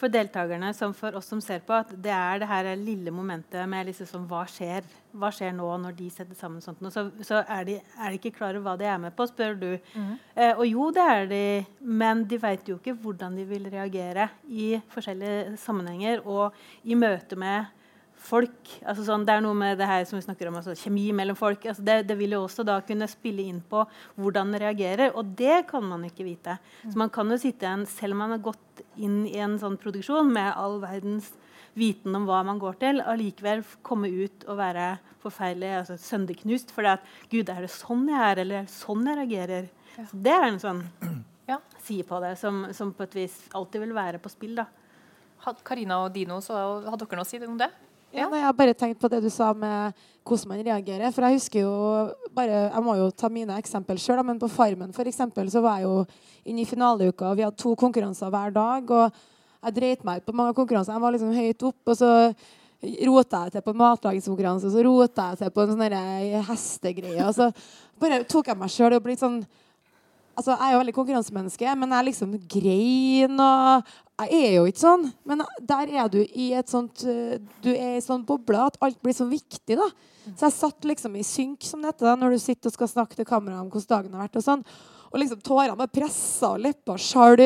for deltakerne som for oss som ser på, at det er det her lille momentet med liksom sånn, hva skjer hva skjer nå når de setter sammen sånt. Så, så er, de, er, de, ikke klar over hva de er med på, spør du. Mm. Eh, og jo, det er de, men de vet jo ikke hvordan de vil reagere i forskjellige sammenhenger og i møte med folk. Altså sånn, det er noe med det her som vi snakker om, altså kjemi mellom folk. Altså det, det, vil jo også da kunne spille inn på hvordan det reagerer, og det kan man ikke vite. Så man kan jo sitte igjen, Selv om man har gått inn i en sånn produksjon med all verdens viten om hva man går til, allikevel komme ut og være forferdelig altså sønderknust fordi at Gud, er det sånn jeg er, eller er det sånn jeg reagerer? Ja. Så det er en sånn ja. side på det som, som, på et vis alltid vil være på spill. da. Karina og Dino, så hadde dere noe å si om det? Ja, nei, Jeg har bare tenkt på det du sa med hvordan man reagerer. For jeg husker jo bare, Jeg må jo ta mine eksempel sjøl, men på Farmen for eksempel, så var jeg jo inne i finaleuka, og vi hadde to konkurranser hver dag. og Jeg dreit meg ut på mange konkurranser. Jeg var liksom høyt opp, og så rota jeg til på matlagingskonkurranse, og så rota jeg til på en sånn hestegreie. Og så bare tok jeg meg sjøl og ble sånn Altså, jeg er jo veldig konkurransemenneske, men jeg liksom grein og Jeg er jo ikke sånn. Men der er du i et sånt eh, Du er i sånn boble at alt blir så viktig, da. Så jeg satt liksom i synk som dette da, når du sitter og skal snakke til kameraet om hvordan dagen har vært. og sånn. Og liksom tårene bare pressa, og leppa skjalv.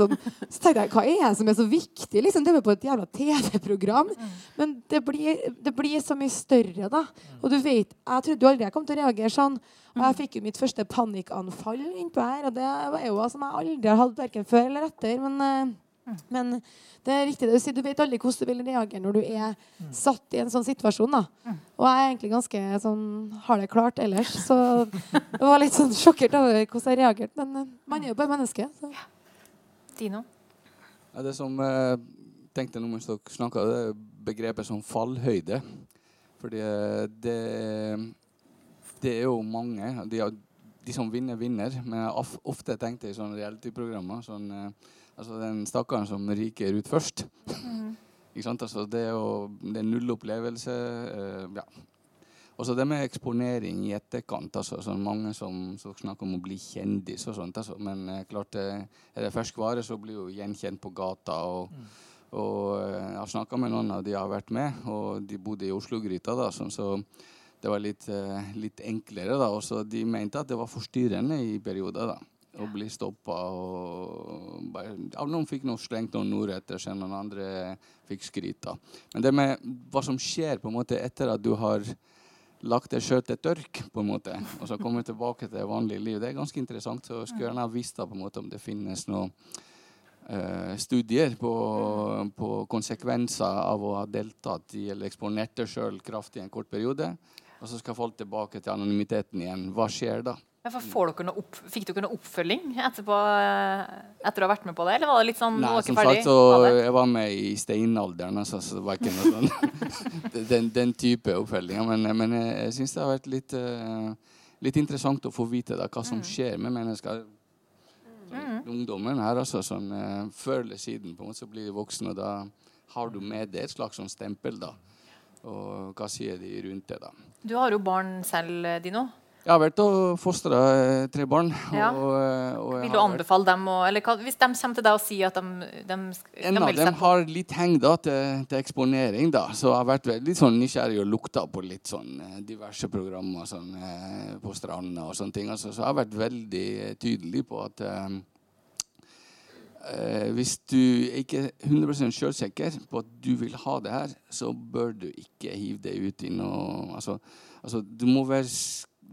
Sånn. Så tenkte jeg, hva er det som er så viktig? Liksom, det er jo på et jævla TV-program. Men det blir, det blir, så mye større, da. Og du vet, jeg trodde jo aldri jeg kom til å reagere sånn. Og jeg fikk jo mitt første panikkanfall innpå her. Og det var jo som jeg aldri har hatt verken før eller etter. Men Mm. Men det er riktig det du sier. Du vet aldri hvordan du vil reagere når du er satt i en sånn situasjon. da. Og jeg er egentlig ganske sånn har det klart ellers. Så det var litt sånn sjokkert over hvordan jeg reagerte. Men uh, man er jo bare menneske. Så. Dino? Ja, det som jeg eh, tenkte når mens dere snakka, er begrepet som fallhøyde. Fordi uh, det, det er jo mange. De, de som vinner, vinner. Men jeg ofte tenkte i sånne reality-programmer sånn, uh, Altså den stakkaren som ryker ut først. Mm. ikke sant? Altså, det, å, det er null opplevelse. Uh, ja. Også det med eksponering i etterkant. altså sånn Mange som, som, snakker om å bli kjendis og sånt. Altså. Men uh, klart, uh, er det ferskvare, så blir jo gjenkjent på gata. og mm. Og jeg har snakka med noen av de jeg har vært med, og de bodde i Oslo-gryta. da, sånn, Så det var litt, litt enklere. da, og så De mente at det var forstyrrende i perioder. da og bli stoppa. Ja, noen fikk noe slengt noen ord etter seg, noen andre fikk skryt. Men det med hva som skjer på en måte etter at du har lagt deg sjøl til tørk, på en måte, og så kommer tilbake til vanlig liv, det er ganske interessant. Så skulle gjerne ha visst på en måte om det finnes noen uh, studier på, på, konsekvenser av å ha deltatt i eller eksponert deg sjøl kraftig i en kort periode, og så skal folk tilbake til anonymiteten igjen. Hva skjer da? Dere opp, fikk dere noe oppfølging etterpå, eh, etter å ha vært med på det? Eller var det litt sånn Nei, som sagt, så jeg var med i steinalderen, altså, så det var ikke noe sånn den, den, type oppfølging. Men, men jeg, jeg syns det har vært litt, uh, litt, interessant å få vite da, hva som mm. skjer med mennesker. Mm. Ungdommen her, altså, sånn, uh, Før eller siden på en måte, så blir de voksne, og da har du med det et slags sånn stempel. da. Og hva sier de rundt det, da? Du har jo barn selv, Dino. Jeg har vært og fostra eh, tre barn. Ja. Og, eh, og Vil du anbefale dem å, eller hva, Hvis de kommer til deg og sier at de, de En av dem har litt heng da, til, til, eksponering, da. så jeg har vært veldig sånn nysgjerrig og lukta på litt sånn eh, diverse programmer sånn, på stranda og sånne ting. Altså, så jeg har vært veldig tydelig på at eh, hvis du ikke er 100 sjølsikker på at du vil ha det her, så bør du ikke hive deg ut i noe altså, altså, Du må være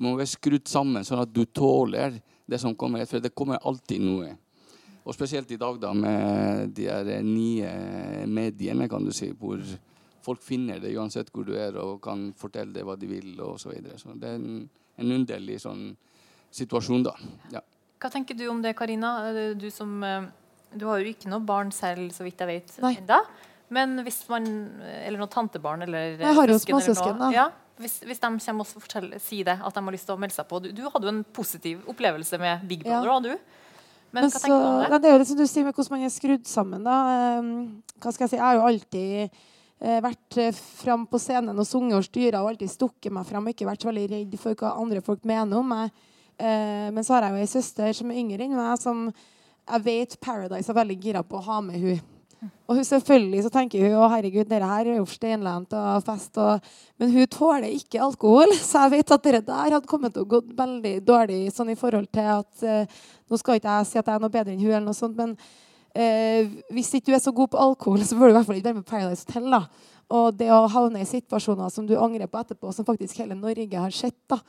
må være skrudd sammen sånn at du tåler det som kommer For det kommer alltid noe. Og spesielt i dag da, med de her nye mediene, kan du si, hvor folk finner det uansett hvor du er, og kan fortelle deg hva de vil, og så videre. Så det er en, en underlig sånn situasjon, da. Ja. Hva tenker du om det, Karina? Du, som, eh, du har jo ikke noe barn selv, så vidt jeg vet, ennå. Men hvis man Eller noen tantebarn eller Jeg har jo småsøsken, da. Ja, hvis, hvis, de kommer og forteller, sier det, at de har lyst til å melde seg på. Du, du hadde jo en positiv opplevelse med Big Brother, ja. du? Men, Men hva så, tenker du om det? det er jo det som du sier med hvordan man er skrudd sammen. da. Um, hva skal Jeg si, jeg har jo alltid uh, vært uh, fram på scenen og sunget og styra og alltid stukket meg fram ikke vært så veldig redd for hva andre folk mener om meg. Uh, men så har jeg jo ei søster som er yngre enn meg, som jeg vet Paradise er veldig gira på å ha med hun og hun selvfølgelig så tenker hun å herregud, dette her er jo steinlent og fest. Og, men hun tåler ikke alkohol, så jeg vet at det der hadde kommet til å gå veldig dårlig sånn i forhold til at uh, Nå skal ikke jeg si at jeg er noe bedre enn hun, eller noe sånt, men uh, hvis ikke du er så god på alkohol, så bør du i hvert fall ikke være med Paradise Hotel. da. Og det å havne i situasjoner som du angrer på etterpå, som faktisk hele Norge har sett. da.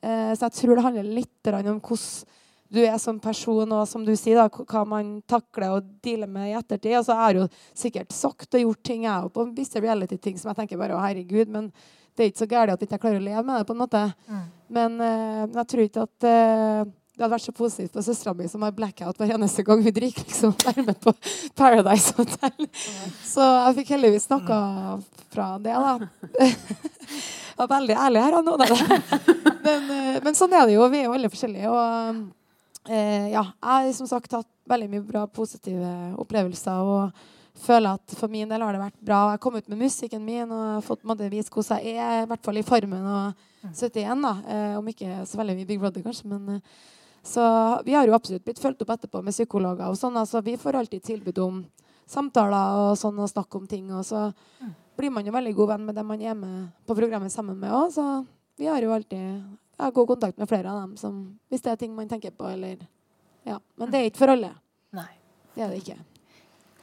Uh, så jeg tror det handler litt om hvordan du er som person, og som du sier, da, hva man takler og dealer med i ettertid. Og så har jeg jo sikkert sagt og gjort ting jeg på visse reality-ting som jeg tenker bare å herregud, men det er ikke så gærent at jeg ikke klarer å leve med det. på en måte. Mm. Men uh, jeg tror ikke at uh, det hadde vært så positivt for søstera mi, som har blackout hver eneste gang hun drikker, liksom, være med på Paradise Hotel. Mm. Så jeg fikk heldigvis snakka fra det, da. jeg var veldig ærlig her nå, men, uh, men sånn er det jo. Vi er jo alle forskjellige. og eh, ja, jeg har som sagt hatt veldig mye bra positive opplevelser. Og føler at for min del har det vært bra. Jeg har kommet med musikken min og fått måte, vise hvordan jeg er, i hvert fall i Farmen og 71. da, eh, Om ikke så veldig mye Big Brother, kanskje. men... Eh, så vi har jo absolutt blitt fulgt opp etterpå med psykologer. og sånn, altså Vi får alltid tilbud om samtaler og sånn, og snakke om ting. Og så blir man jo veldig god venn med dem man er med på programmet sammen med òg. Så vi har jo alltid har god kontakt med flere av dem som, hvis det er ting man tenker på. Eller, ja. Men det er ikke for alle. Nei. Det er det ikke.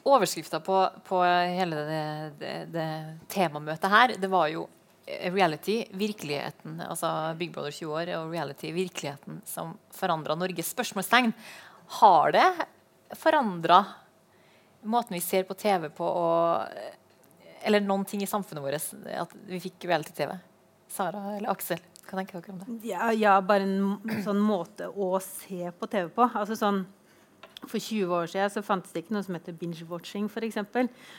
Overskrifta på, på, hele det, det, det, temamøtet her, det var jo reality, virkeligheten. Altså Big Brother 20 år og reality, virkeligheten som forandra Norges spørsmålstegn. Har det forandra måten vi ser på TV på, og, eller noen ting i samfunnet vårt, at vi fikk reality-TV? Sara eller Aksel, hva tenker dere om det? Ja, ja bare en sånn måte å se på TV på. Altså sånn for 20 år siden så fantes det ikke noe som heter binge-watching.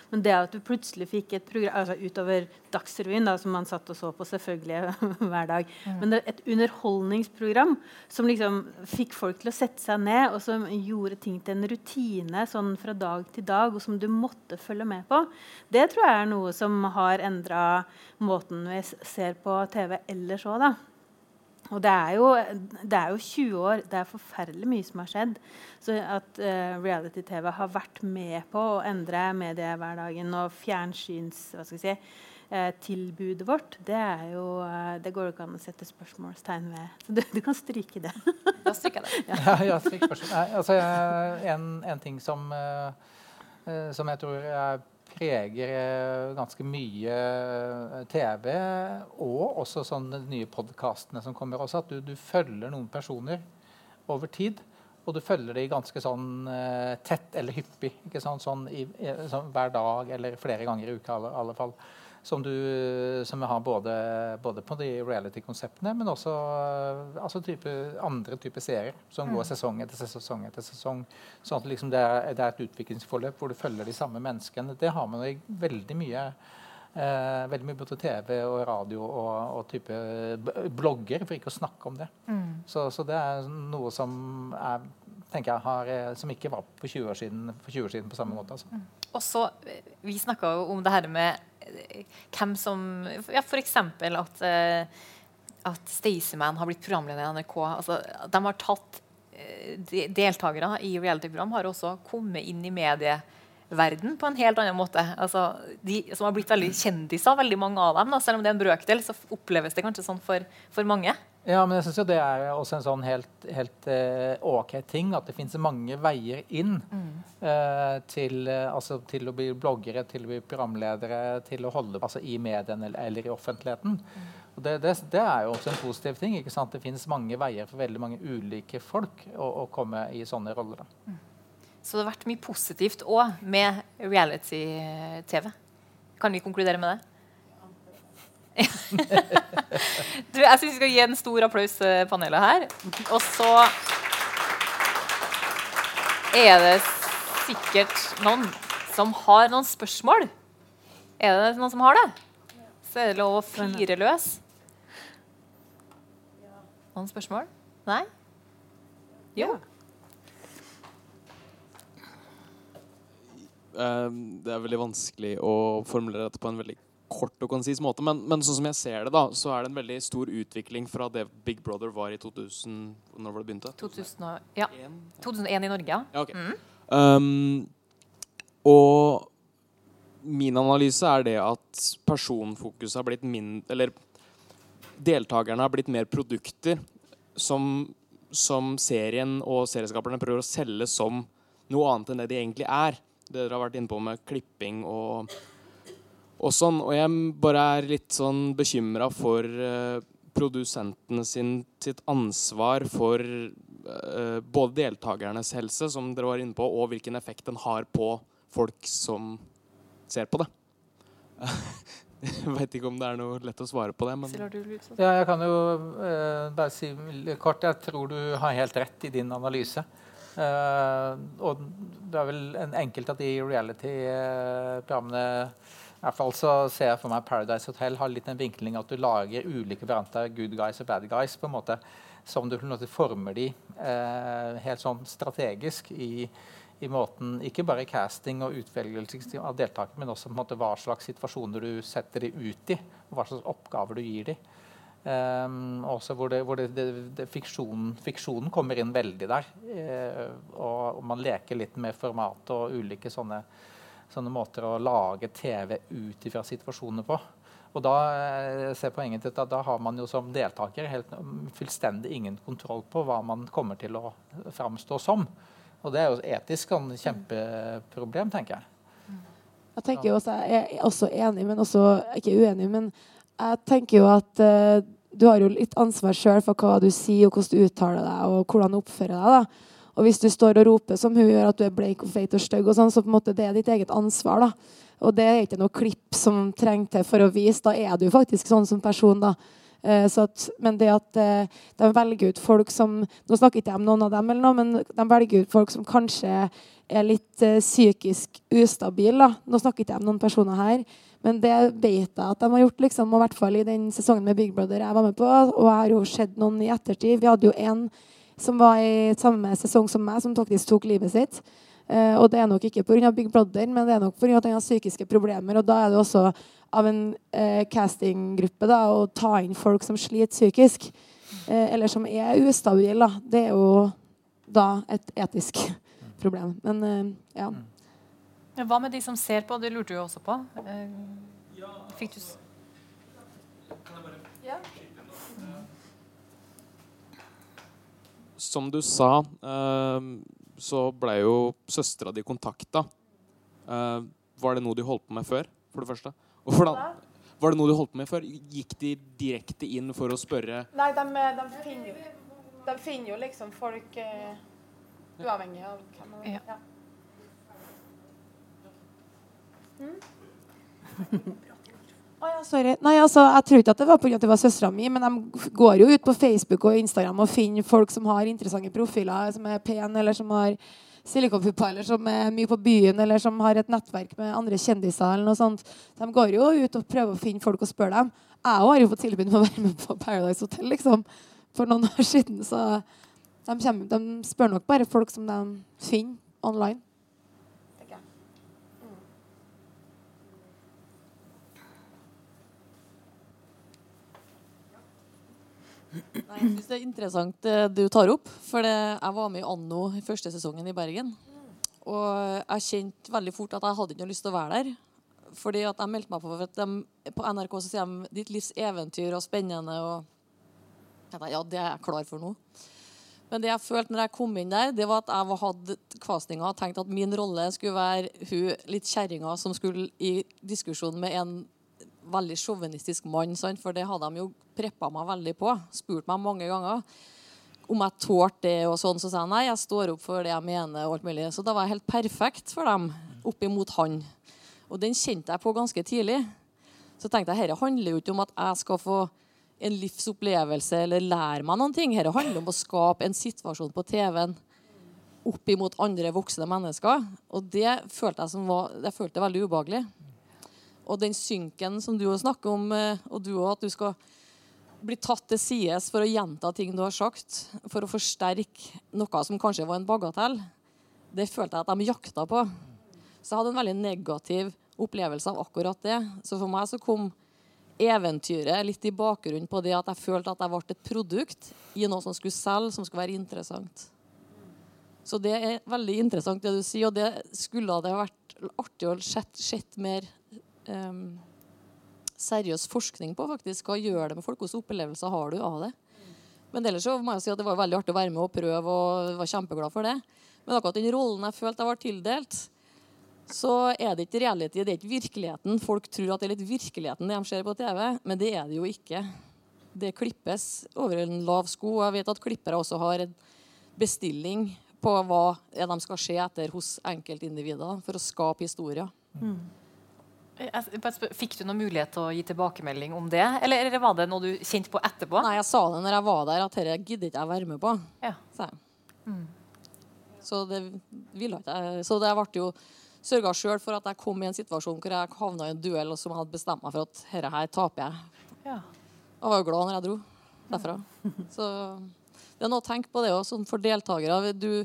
Men det at du plutselig fikk et program altså utover Dagsrevyen, da, som man satt og så på selvfølgelig hver dag, mm. men et underholdningsprogram som liksom fikk folk til å sette seg ned, og som gjorde ting til en rutine sånn fra dag til dag, og som du måtte følge med på, det tror jeg er noe som har endra måten vi ser på TV ellers òg. Og det er, jo, det er, jo, 20 år. Det er forferdelig mye som har skjedd. Så at uh, reality-TV har vært med på å endre mediehverdagen og fjernsyns hva skal si, uh, tilbudet vårt, det er jo uh, Det går ikke an å sette spørsmålstegn ved. Så du, du kan stryke det. Da stryker jeg det. ja, ja, stryk altså, en, en, ting som, som jeg tror er preger eh, ganske mye eh, TV, og også sånne nye podkastene som kommer også, at du, du, følger noen personer over tid. Og du følger dem ganske sånn uh, tett eller hyppig. ikke sant? Sånn, i, sånn hver dag eller flere ganger i uka. i alle fall som, du, som vi har både, både på de reality-konseptene, men også altså type, andre typer serier som går mm. sesong etter sesong. etter sesong, sånn at liksom det, er, det, er, et utviklingsforløp hvor du følger de samme menneskene. Det har man i veldig mye. Eh, veldig mye både TV og radio og, og type blogger, for ikke å snakke om det. Mm. Så, så, det er noe som er, jeg har, eh, som ikke var på 20 år siden, for 20 år siden på samme måte. Altså. Mm. Og så, eh, Vi snakka jo om det her med hvem som Ja, f.eks. at, uh, at Staysman har blitt programleder i NRK. Altså, de har tatt uh, de, Deltakere i reality-program har også kommet inn i medieverden på en helt annen måte. Altså, de som har blitt veldig kjendiser, veldig mange av dem. Da, selv om det er en brøkdel, så oppleves det kanskje sånn for, for mange. Ja, men jeg synes jo det er også en sånn helt, helt uh, OK ting. At det fins mange veier inn mm. uh, til, uh, altså, til, å bli bloggere, til å bli programledere, til å holde altså, i mediene eller, eller, i offentligheten. Mm. Og det, det, det, er jo også en positiv ting. ikke sant? Det finnes mange veier for veldig mange ulike folk å, å komme i sånne roller. Mm. Så det har vært mye positivt òg med reality-TV. Kan vi konkludere med det? du, jeg syns vi skal gi en stor applaus til panelet her. Og så er det sikkert noen som har noen spørsmål. Er det noen som har det? Så er det lov å fire løs. Noen spørsmål? Nei? Jo. Um, det er veldig vanskelig å formulere dette på en veldig kort og konsis måte. Men, men, sånn som jeg ser det, da, så er det en veldig stor utvikling fra det Big Brother var i 2000 Når var det begynte? 2000, ja. 2001 i Norge, ja. ja okay. mm. um, og min analyse er det at personfokuset har blitt mindre Eller deltakerne har blitt mer produkter som, som serien og serieskaperne prøver å selge som noe annet enn det de egentlig er. Det dere har vært inne på med klipping og og sånn. Og jeg bare er litt sånn bekymra for uh, produsentene sin, sitt ansvar for uh, både deltakernes helse, som dere var inne på, og hvilken effekt den har på folk som ser på det. jeg vet ikke om det er noe lett å svare på det. Men... Ja, jeg kan jo uh, bare si kort jeg tror du har helt rett i din analyse. Uh, og det er vel en enkelt av de reality-programmene i hvert fall så ser jeg for meg Paradise Hotel har litt en vinkling at du lager ulike varianter good guys og bad guys. på en måte, Som du former de eh, helt sånn strategisk i, i, måten Ikke bare casting og utvelgelse av deltakere, men også på en måte hva slags situasjoner du setter de ut i. og Hva slags oppgaver du gir de. Um, også hvor, det, hvor det, det, fiksjonen, fiksjonen, kommer inn veldig der. Uh, og, og, man leker litt med format og ulike sånne sånne måter å lage TV ut fra situasjoner på. Og da eh, ser poenget til at da har man jo som deltaker helt fullstendig ingen kontroll på hva man kommer til å framstå som. Og det er jo etisk et kjempeproblem, tenker jeg. Jeg tenker jo også, jeg er også enig, men også ikke uenig. Men jeg tenker jo at uh, du har jo litt ansvar sjøl for hva du sier, og hvordan du uttaler deg, og hvordan du oppfører deg. da. Og hvis du står og roper som hun gjør, at du er bleik og feit og stygg, sånn, så på en måte det er ditt eget ansvar. da. Og det er ikke noe klipp som trenger til for å vise. Da er du faktisk sånn som person. da. Eh, at, men det at eh, de velger ut folk som Nå snakker ikke jeg om noen av dem, noe, men de velger ut folk som kanskje er litt eh, psykisk ustabile. Nå snakker ikke jeg om noen personer her. Men det vet jeg at de har gjort, liksom, og i hvert fall i den sesongen med Big Brother jeg var med på. Og jeg har jo sett noen i ettertid. Vi hadde jo en som var i samme sesong som meg, som faktisk tok livet sitt. Uh, og det er nok ikke pga. Big Brother, men det er nok pga. at han har psykiske problemer. Og da er det også av en uh, castinggruppe å ta inn folk som sliter psykisk. Uh, eller som er ustabile. Det er jo da et etisk problem. Men ja. Hva med de som ser på? Det lurte du jo også på. Fikk du ja. Som du sa, eh, så ble jo søstera di kontakta. Eh, var det noe de holdt på med før, for det første? Og hvordan, var det noe de holdt på med før? Gikk de direkte inn for å spørre Nei, de, de, finner, jo, de finner jo liksom folk uh, uavhengig av hvem man er. Ja. Oh, ja, sorry. Nei, altså, jeg tror ikke at det var pga. at det var søstera mi, men de går jo ut på Facebook og Instagram og finner folk som har interessante profiler, som er pene, eller som har silikonpupper, eller som er mye på byen, eller som har et nettverk med andre kjendiser. eller noe sånt. De går jo ut og prøver å finne folk og spørre dem. Jeg har jo fått tilbud om å være med på Paradise Hotel liksom, for noen år siden, så de, kommer, de spør nok bare folk som de finner online. Nei, jeg synes Det er interessant det du tar opp. For det, jeg var med i Anno i første sesongen i Bergen. Og jeg kjente veldig fort at jeg hadde ikke lyst til å være der. Fordi at jeg meldte meg på for at de, På NRK så sier de 'ditt livs eventyr' og spennende. Og ja, det er jeg klar for nå. Men det jeg følte når jeg kom inn der, det var at jeg hadde kvasninga og tenkte at min rolle skulle være hun litt kjerringa som skulle i diskusjon med en veldig sjåvinistisk mann, for det hadde de jo preppa meg veldig på. Spurt meg mange ganger om jeg tålte det. og sånn, Så sa jeg nei, jeg står opp for det jeg mener. og alt mulig. Så da var jeg helt perfekt for dem oppimot han. Og den kjente jeg på ganske tidlig. Så tenkte jeg dette handler jo ikke om at jeg skal få en livsopplevelse eller lære meg noen ting. Dette handler om å skape en situasjon på TV-en oppimot andre voksne mennesker. Og det følte jeg, som var, det følte veldig ubehagelig. Og den synken som du snakker om, eh, og du òg, at du skal bli tatt til sides for å gjenta ting du har sagt, for å forsterke noe som kanskje var en bagatell, det følte jeg at de jakta på. Så jeg hadde en veldig negativ opplevelse av akkurat det. Så for meg så kom eventyret litt i bakgrunnen på det at jeg følte at jeg ble et produkt i noe som skulle selge, som skulle være interessant. Så det er veldig interessant det du sier, og det skulle det vært artig å sett, sett mer um, seriøs forskning på. faktisk. Hva gjør det med folk? Hvilke opplevelser har du av det? Men ellers så må jeg si at det var veldig artig å være med og prøve, og var kjempeglad for det. Men akkurat den rollen jeg følte jeg var tildelt, så er det ikke reality, det er ikke virkeligheten. Folk tror at det er litt virkeligheten det de ser på TV, men det er det jo ikke. Det klippes over en lav sko. og Jeg vet at klippere også har en bestilling på hva de skal se etter hos enkeltindivider for å skape historier. Mm. Fikk du noen mulighet til å gi tilbakemelding om det, eller var det noe du kjente på etterpå? Nei, jeg sa det når jeg var der, at dette gidder ikke jeg være med på. Ja. Så, mm. så det ville ikke jeg. Så det ble jo sørga sjøl for at jeg kom i en situasjon hvor jeg havna i en duell og som hadde bestemt meg for at dette her taper jeg. Ja. Jeg var jo glad når jeg dro derfra. Så det er noe å tenke på det òg, sånn for deltakere. Du,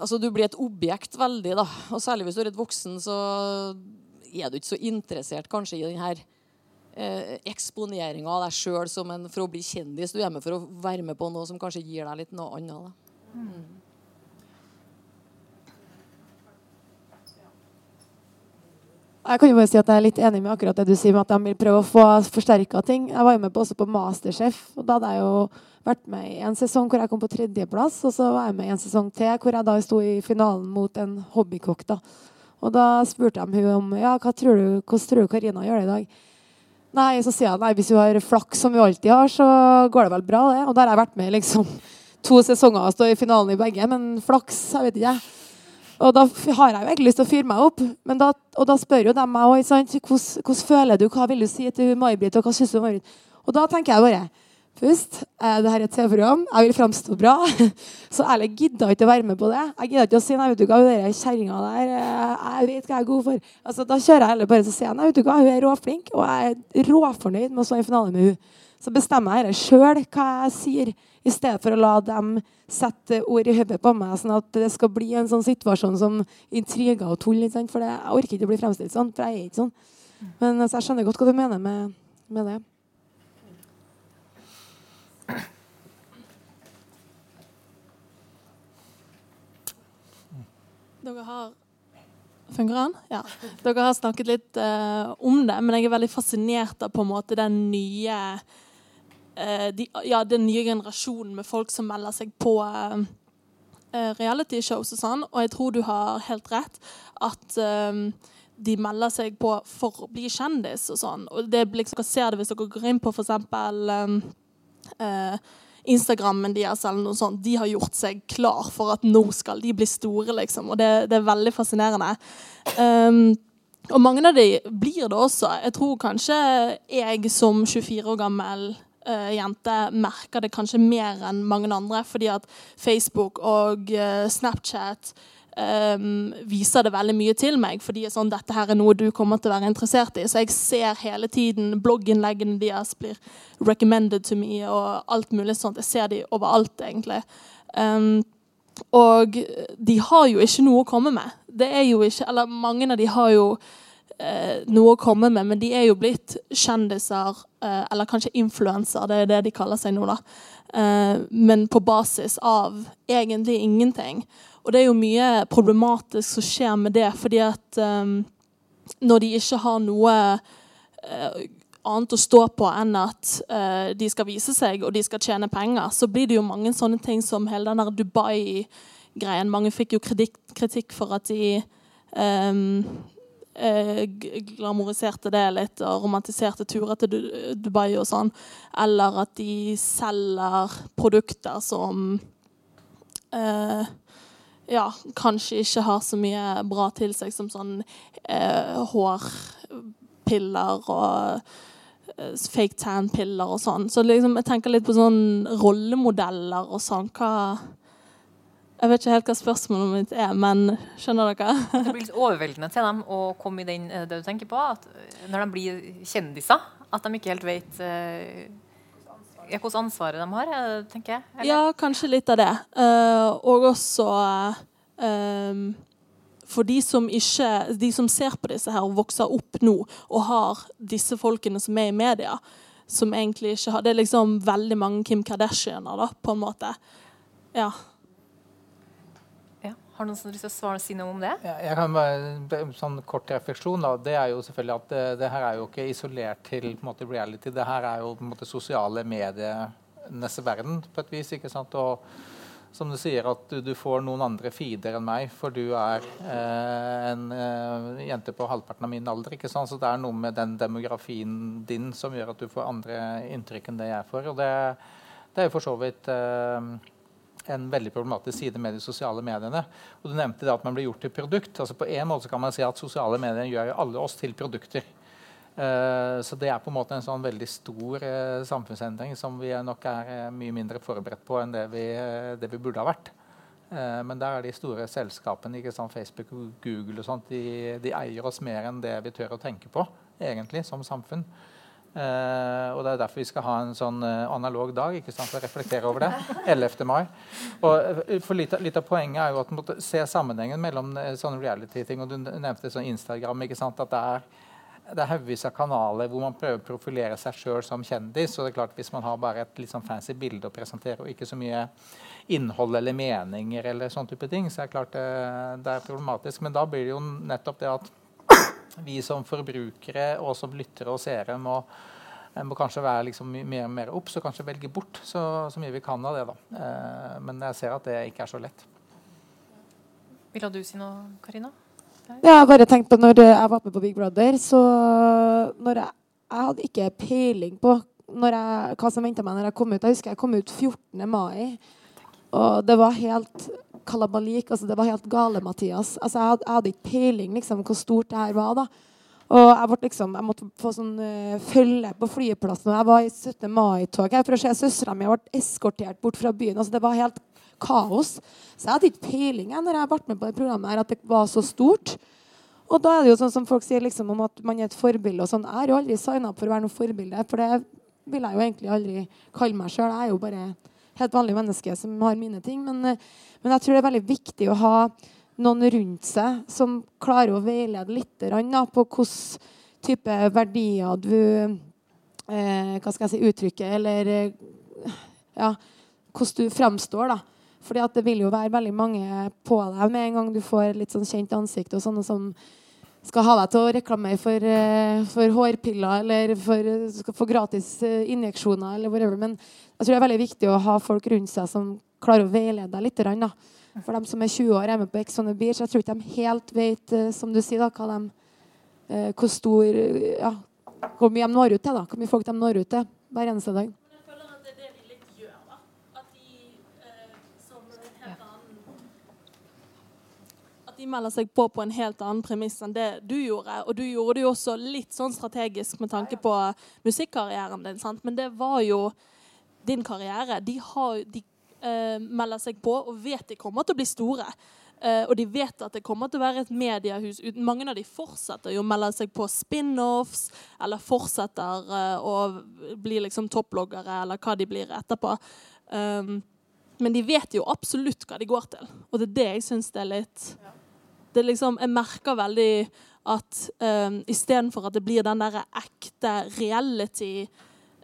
altså, du blir et objekt veldig, da. Og særlig hvis du er litt voksen, så er du ikke så interessert kanskje i denne eh, eksponeringa av deg sjøl for å bli kjendis. Du er med for å være med på noe som kanskje gir deg litt noe annet. Mm. Jeg kan jo bare si at jeg er litt enig med akkurat det du sier med at de vil prøve å få forsterka ting. Jeg var jo med på, også på Masterchef. og Da hadde jeg jo vært med i en sesong hvor jeg kom på tredjeplass. Og så var jeg med i en sesong til hvor jeg da sto i finalen mot en hobbykokk. da. Og da spurte de hun om ja, hva tror du, hvordan tror du Karina gjør det i dag. Nei, så sier jeg nei, hvis hun har flaks som hun alltid har, så går det vel bra, det. Og der har jeg vært med liksom to sesonger og står i finalen i begge, men flaks, jeg vet ikke. Og da har jeg jo egentlig lyst til å fyre meg opp. Da, og da spør jo de meg òg hvordan, hvordan føler du, hva vil du si til May-Britt, og hva syns du om May-Britt? Og da tenker jeg bare Først, eh, her er et TV-program. Jeg vil framstå bra. Så ærlig gidda ikke å være med på det. Jeg gidda ikke å si nei, vet du hva, hun kjerringa der eh, Jeg vet hva jeg er god for. Altså, da kjører jeg heller bare jeg nei, vet du hva, hun er råflink, og jeg er råfornøyd med å stå i finale med hun. Så bestemmer jeg sjøl hva jeg sier, i stedet for å la dem sette ord i hodet på meg, sånn at det skal bli en sånn situasjon som intriger og tull. For jeg orker ikke å bli fremstilt sånn, for jeg er ikke sånn. Men så jeg skjønner godt hva du mener med, med det. Dere har Funker den? Ja. Dere har snakket litt uh, om det, men jeg er veldig fascinert av på en måte den nye uh, de, ja, den nye generasjonen med folk som melder seg på uh, reality-shows og sånn. Og jeg tror du har helt rett at de melder seg på for å bli kjendis og sånn. Og det liksom, dere ser det hvis dere går inn på f.eks. Um, Instagrammen deres eller noe sånt, de har gjort seg klar for at nå skal de bli store, liksom. Og det, det er veldig fascinerende. Um, og mange av de blir det også. Jeg tror kanskje jeg som 24 år gammel uh, jente merker det kanskje mer enn mange andre, fordi at Facebook og uh, Snapchat um, viser det veldig mye til meg, fordi sånn, dette her er noe du kommer til å være interessert i. Så jeg ser hele tiden blogginnleggene deres blir recommended to me, og alt mulig sånt. Jeg ser de overalt, egentlig. Um, og de har jo ikke noe å komme med. Det er jo ikke, eller Mange av de har jo eh, noe å komme med, men de er jo blitt kjendiser, eh, eller kanskje influenser, det er det de kaller seg nå, da. Eh, men på basis av egentlig ingenting. Og det er jo mye problematisk som skjer med det, fordi at um, når de ikke har noe uh, annet å stå på enn at uh, de skal vise seg og de skal tjene penger, så blir det jo mange sånne ting som hele den der Dubai-greien. Mange fikk jo kritikk, kritikk for at de um, uh, glamoriserte det litt og romantiserte turer til Dubai og sånn. Eller at de selger produkter som uh, ja, kanskje ikke har så mye bra til seg som sånn eh, hårpiller og eh, fake tan-piller og sånn. Så liksom, jeg tenker litt på sånn rollemodeller og sånn. Hva Jeg vet ikke helt hva spørsmålet mitt er, men skjønner dere? det blir litt overveldende til dem å komme i den, eh, det du tenker på. At når de blir kjendiser, at de ikke helt vet ja, Hvilket ansvaret de har, eh, tenker jeg. Eller? Ja, kanskje litt av det. Uh, og også um, for de som, ikke, de som ser på disse her og vokser opp nå og har disse folkene som er i media, som egentlig ikke har Det er liksom veldig mange Kim Kardashianer, da, på en måte. Ja. Har noen som har lyst til å svare si noe om det? Ja, jeg kan bare, sånn Kort refleksjon. da, det er jo selvfølgelig at det, det her er jo ikke isolert til en måte, reality. Det her er jo på en måte sosiale medienes verden på et vis. ikke sant, og som du sier, at du, du, får noen andre feeder enn meg, for du er eh, en eh, jente på halvparten av min alder. ikke sant? Så det er noe med den demografien din som gjør at du får andre inntrykk enn det jeg får. Og det, det er jo for så vidt eh, en veldig problematisk side med de sosiale mediene. Og Du nevnte at man blir gjort til produkt. altså På en måte kan man si at sosiale medier gjør alle oss til produkter. Uh, så det er på en måte en sånn veldig stor uh, samfunnsendring som vi nok er uh, mye mindre forberedt på enn det vi, det vi burde ha vært. men der er de store selskapene, sant, Facebook og Google og sånt, de, de eier oss mer enn det vi tør å tenke på egentlig som samfunn. Uh, og Det er derfor vi skal ha en sånn uh, analog dag ikke sant, å reflektere over det. 11. mai. Og uh, for litt, litt, av poenget er jo at man må se sammenhengen mellom sånne reality-ting. og Du nevnte sånn Instagram. ikke sant, at det er, det er haugevis av kanaler hvor man prøver å profilere seg sjøl som kjendis. og det er klart Hvis man har bare et litt sånn fancy bilde å presentere og ikke så mye innhold eller meninger, eller sånne type ting, så er det klart det, det er problematisk. Men da blir det jo nettopp det at vi som forbrukere og som lyttere og seere må, eh, må kanskje være liksom mer og mer obs og kanskje velge bort så, så, mye vi kan av det. da. Eh, men jeg ser at det ikke er så lett. Vil du si noe, Karina? Ja, jeg bare tenkt på når jeg var med på Big Brother, så når jeg, jeg hadde ikke peiling på jeg, hva som venta meg når jeg kom ut. Jeg husker jeg kom ut 14. mai. Og det var helt kalabalik. Altså, det var helt gale, Mathias. Altså, jeg, hadde, hadde ikke peiling liksom, hvor stort det her var. da. Og jeg, liksom, jeg måtte få sånn uh, følge på flyplassen. Og jeg var i 17. mai-tog for å se søstera mi. Jeg ble eskortert bort fra byen. Altså, det var helt kaos. Så jeg hadde ikke peiling når jeg ble med på det programmet her, at det var så stort. Og da er det jo sånn som folk sier liksom, om at man er et forbilde. og sånn. Jeg har jo aldri signa opp for å være noe forbilde. For det vil jeg jo egentlig aldri kalle meg sjøl. Jeg er jo bare helt vanlig menneske som har mine ting. Men, eh, men, jeg tror det er veldig viktig å ha noen rundt seg som klarer å veilede litt på hvilken type verdier du eh, Hva skal jeg si uttrykker, eller eh, ja, hvordan du fremstår. da. Fordi at det vil jo være veldig mange på deg med en gang du får litt sånn kjent ansikt. og sånne som skal ha deg til å reklamere for, uh, for hårpiller eller for, skal få gratis uh, injeksjoner. eller whatever. Men jeg tror det er veldig viktig å ha folk rundt seg som klarer å veilede deg litt. Da. For dem som er 20 år er med på Ex on the Beach, jeg tror ikke de helt vet som du sier, da, hva de, hvor stor ja, Hvor mye de når ut til. da, Hvor mye folk de når ut til hver eneste dag. De melder seg på på en helt annen premiss enn det du gjorde. Og du gjorde det jo også litt sånn strategisk med tanke på musikkarrieren din. Sant? Men det var jo din karriere. De, har, de uh, melder seg på og vet de kommer til å bli store. Uh, og de vet at det kommer til å være et mediehus. Mange av de fortsetter jo å melde seg på spin-offs, eller fortsetter uh, å bli liksom topploggere, eller hva de blir etterpå. Um, men de vet jo absolutt hva de går til. Og det er det jeg syns er litt det liksom, Jeg merker veldig at um, istedenfor at det blir den der ekte reality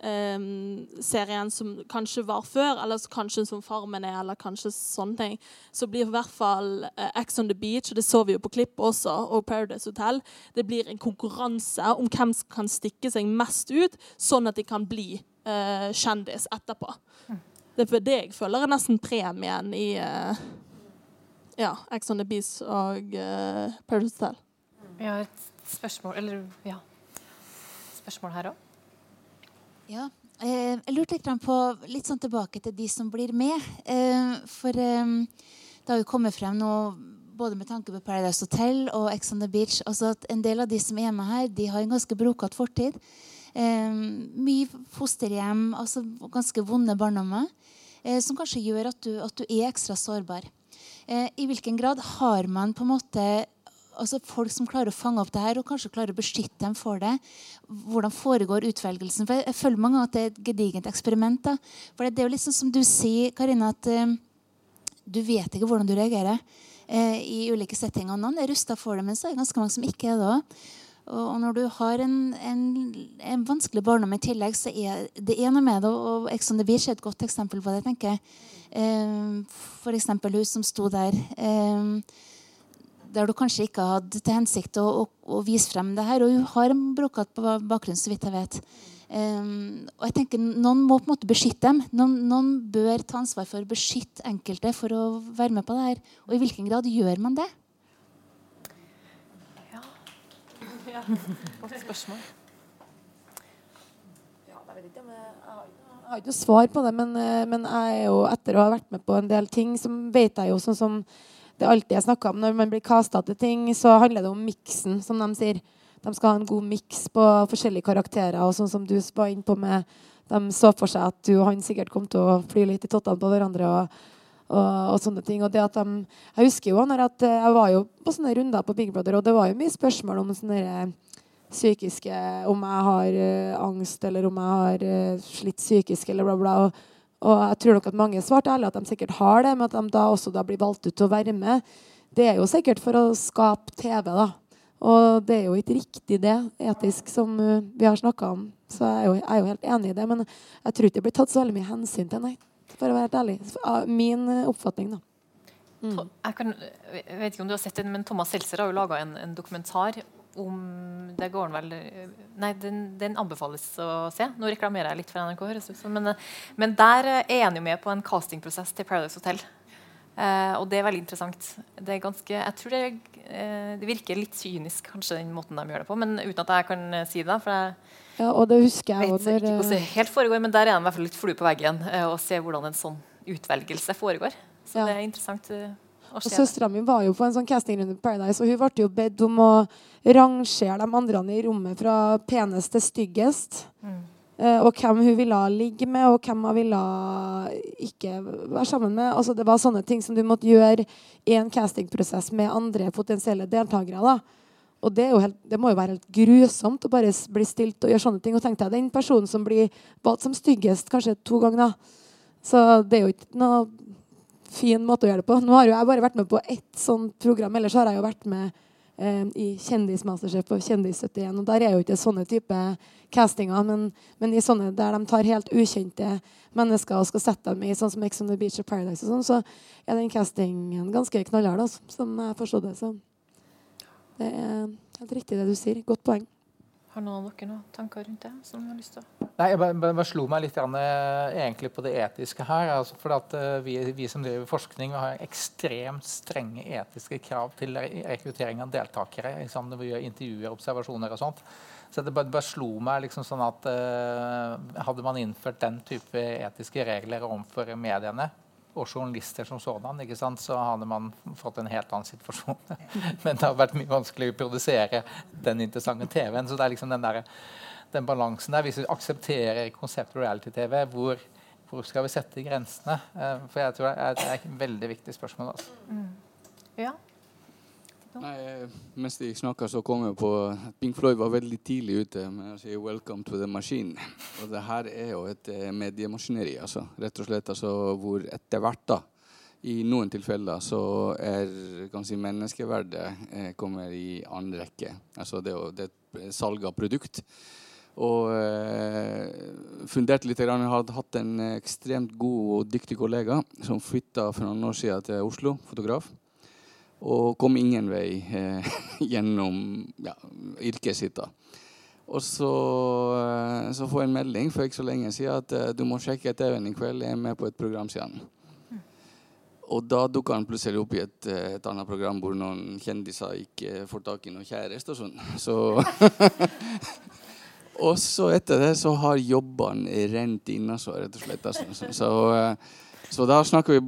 um, serien som kanskje var før, eller kanskje som Farmen er, eller kanskje sånne ting, så blir i hvert fall uh, Ex on the Beach, og det så vi jo på klipp også, og Paradise Hotel, det blir en konkurranse om hvem som kan stikke seg mest ut, sånn at de kan bli uh, kjendis etterpå. Mm. Det er for det jeg føler er nesten premien i uh, ja, Ex on the Beach og uh, Paradise Hotel. Vi har et spørsmål Eller ja. Spørsmål her òg. Ja. Eh, jeg lurte litt på litt sånn tilbake til de som blir med. Eh, for eh, det har jo kommet frem nå både med tanke på Paradise Hotel og Ex on the Beach altså at en del av de som er med her, de har en ganske brokete fortid. Eh, mye fosterhjem, altså ganske vonde barndommer, eh, som kanskje gjør at du, at du er ekstra sårbar. Eh, I hvilken grad har man på en måte altså folk som klarer å fange opp det her og kanskje klarer å beskytte dem for det. Hvordan foregår utvelgelsen? For Jeg, føler mange ganger at det er et gedigent eksperiment. da. For Det er jo sånn som du sier, Karina, at uh, du vet ikke hvordan du reagerer uh, i ulike settinger. Noen er rusta for det, men så er det ganske mange som ikke er det òg. Og, når du har en, en, en vanskelig barndom i tillegg, så er det ene med det. Og Ex on the er et godt eksempel på det. tenker jeg. Eh, F.eks. hun som sto der. Eh, der du kanskje ikke hadde til hensikt å, å, å vise frem det her. Og hun har en brokete bakgrunn, så vidt jeg vet. Um, og jeg tenker Noen må på en måte beskytte dem. Noen, noen, bør ta ansvar for å beskytte enkelte for å være med på det her. Og i hvilken grad gjør man det? Ja, ja. Godt spørsmål. Ja, jeg vet ikke om jeg jeg har ikke noe svar på det, men, eh, men, jeg er jo, etter å ha vært med på en del ting, så vet jeg jo sånn som det alltid er snakka om når man blir kasta til ting, så handler det om miksen, som de sier. De skal ha en god miks på forskjellige karakterer, og sånn som du var inne på med De så for seg at du og han sikkert kom til å fly litt i tottene på hverandre. og og, og, sånne ting. Og det at de, jeg husker jo når at jeg var jo på sånne runder på Big Brother, og det var jo mye spørsmål om sånne psykiske Om jeg har uh, angst, eller om jeg har uh, slitt psykisk, eller bla, bla. Og, og, jeg tror nok at mange svarte ærlig at de sikkert har det, men at de da også da blir valgt ut til å være med. Det er jo sikkert for å skape TV, da. Og det er jo ikke riktig det, etisk, som vi har snakka om. Så jeg er, jo, jeg er, jo, helt enig i det. Men jeg tror ikke det blir tatt så veldig mye hensyn til, nei. For å være helt ærlig. Min oppfatning, da. Mm. Jeg, kan, jeg, vet ikke om du har sett den, men Thomas Seltzer har jo laga en, en, dokumentar om det går vel Nei, den, den, anbefales å se. Nå reklamerer jeg litt for NRK, høres ut som. Men, men, der er han jo med på en castingprosess til Paradise Hotel. Eh, og det er veldig interessant. Det er ganske, jeg tror det, eh, det, virker litt kynisk, kanskje, den måten de gjør det på. Men uten at jeg kan si det. For jeg ja, og det husker jeg vet ikke hvordan det helt foregår, men der er han i hvert fall litt flue på veggen. Eh, og se hvordan en sånn utvelgelse foregår. Så det er interessant uh, å se. Søstera mi var jo på en sånn castingrunde på Paradise, og hun ble jo bedt om å rangere de andre i rommet fra penest til styggest. Mm. Uh, og hvem hun ville ligge med, og hvem hun ville ikke være sammen med. Altså, det var sånne ting som du måtte gjøre i en castingprosess med andre potensielle deltakere. da. Og det, helt, det, må jo være helt grusomt å bare bli stilt og gjøre sånne ting. Og tenk deg den personen som blir valgt som styggest kanskje to ganger. Så det er jo ikke noe fin måte å gjøre det på. Nå har jo jeg bare vært med på ett sånt program. Ellers har jeg jo vært med eh, i Kjendismasterchef og Kjendis71. Og der er jo ikke sånne type castinger, men, men, i sånne der de tar helt ukjente mennesker og skal sette dem i sånn som Ex on the Beach og Paradise og sånn, så er den castingen ganske knallhard, altså, som jeg forstår det. Så det er helt riktig det du sier. Godt poeng. Har noen av dere noen tanker rundt det? som har lyst til å... Nei, Jeg bare, bare slo meg litt grann, uh, egentlig på det etiske her. Altså for at uh, vi, vi, som driver forskning, har ekstremt strenge etiske krav til rekruttering av deltakere. Liksom, når vi gjør intervjuer, observasjoner og sånt. Så det bare, bare slo meg liksom sånn at uh, Hadde man innført den type etiske regler overfor mediene og journalister som sådan, så hadde man fått en helt annen situasjon. Men det har vært mye vanskelig å produsere den interessante TV-en. Så det er liksom den, der, den balansen der. Hvis vi aksepterer konseptet reality-TV, hvor, hvor, skal vi sette grensene? Uh, for jeg tror det er et veldig viktig spørsmål. Altså. Mm. Ja. Nei, mens de snakka, så kom jeg på at Pink Floyd var veldig tidlig ute med å si 'Welcome to the machine'. Og det her er jo et eh, mediemaskineri, altså. Rett og slett altså, hvor etter hvert, da, i noen tilfeller så er kan si, menneskeverdet eh, kommer i annen rekke. Altså det, det er salg av produkt. Og eh, funderte litt. Jeg hadde hatt en ekstremt god og dyktig kollega som flytta for noen år siden til Oslo, fotograf. Og kom ingen vei eh, gjennom ja, yrket sitt. da. Og så, eh, så får jeg en melding for ikke så lenge siden at eh, du må sjekke TV-en i kveld. Jeg er med på et program siden. Og da dukka han plutselig opp i et, eh, et, annet program hvor noen kjendiser ikke får tak i noen kjæreste og sånn. Så og så etter det så har jobbene rent inn, altså, rett og slett. Altså. Så, så, så, da snakker vi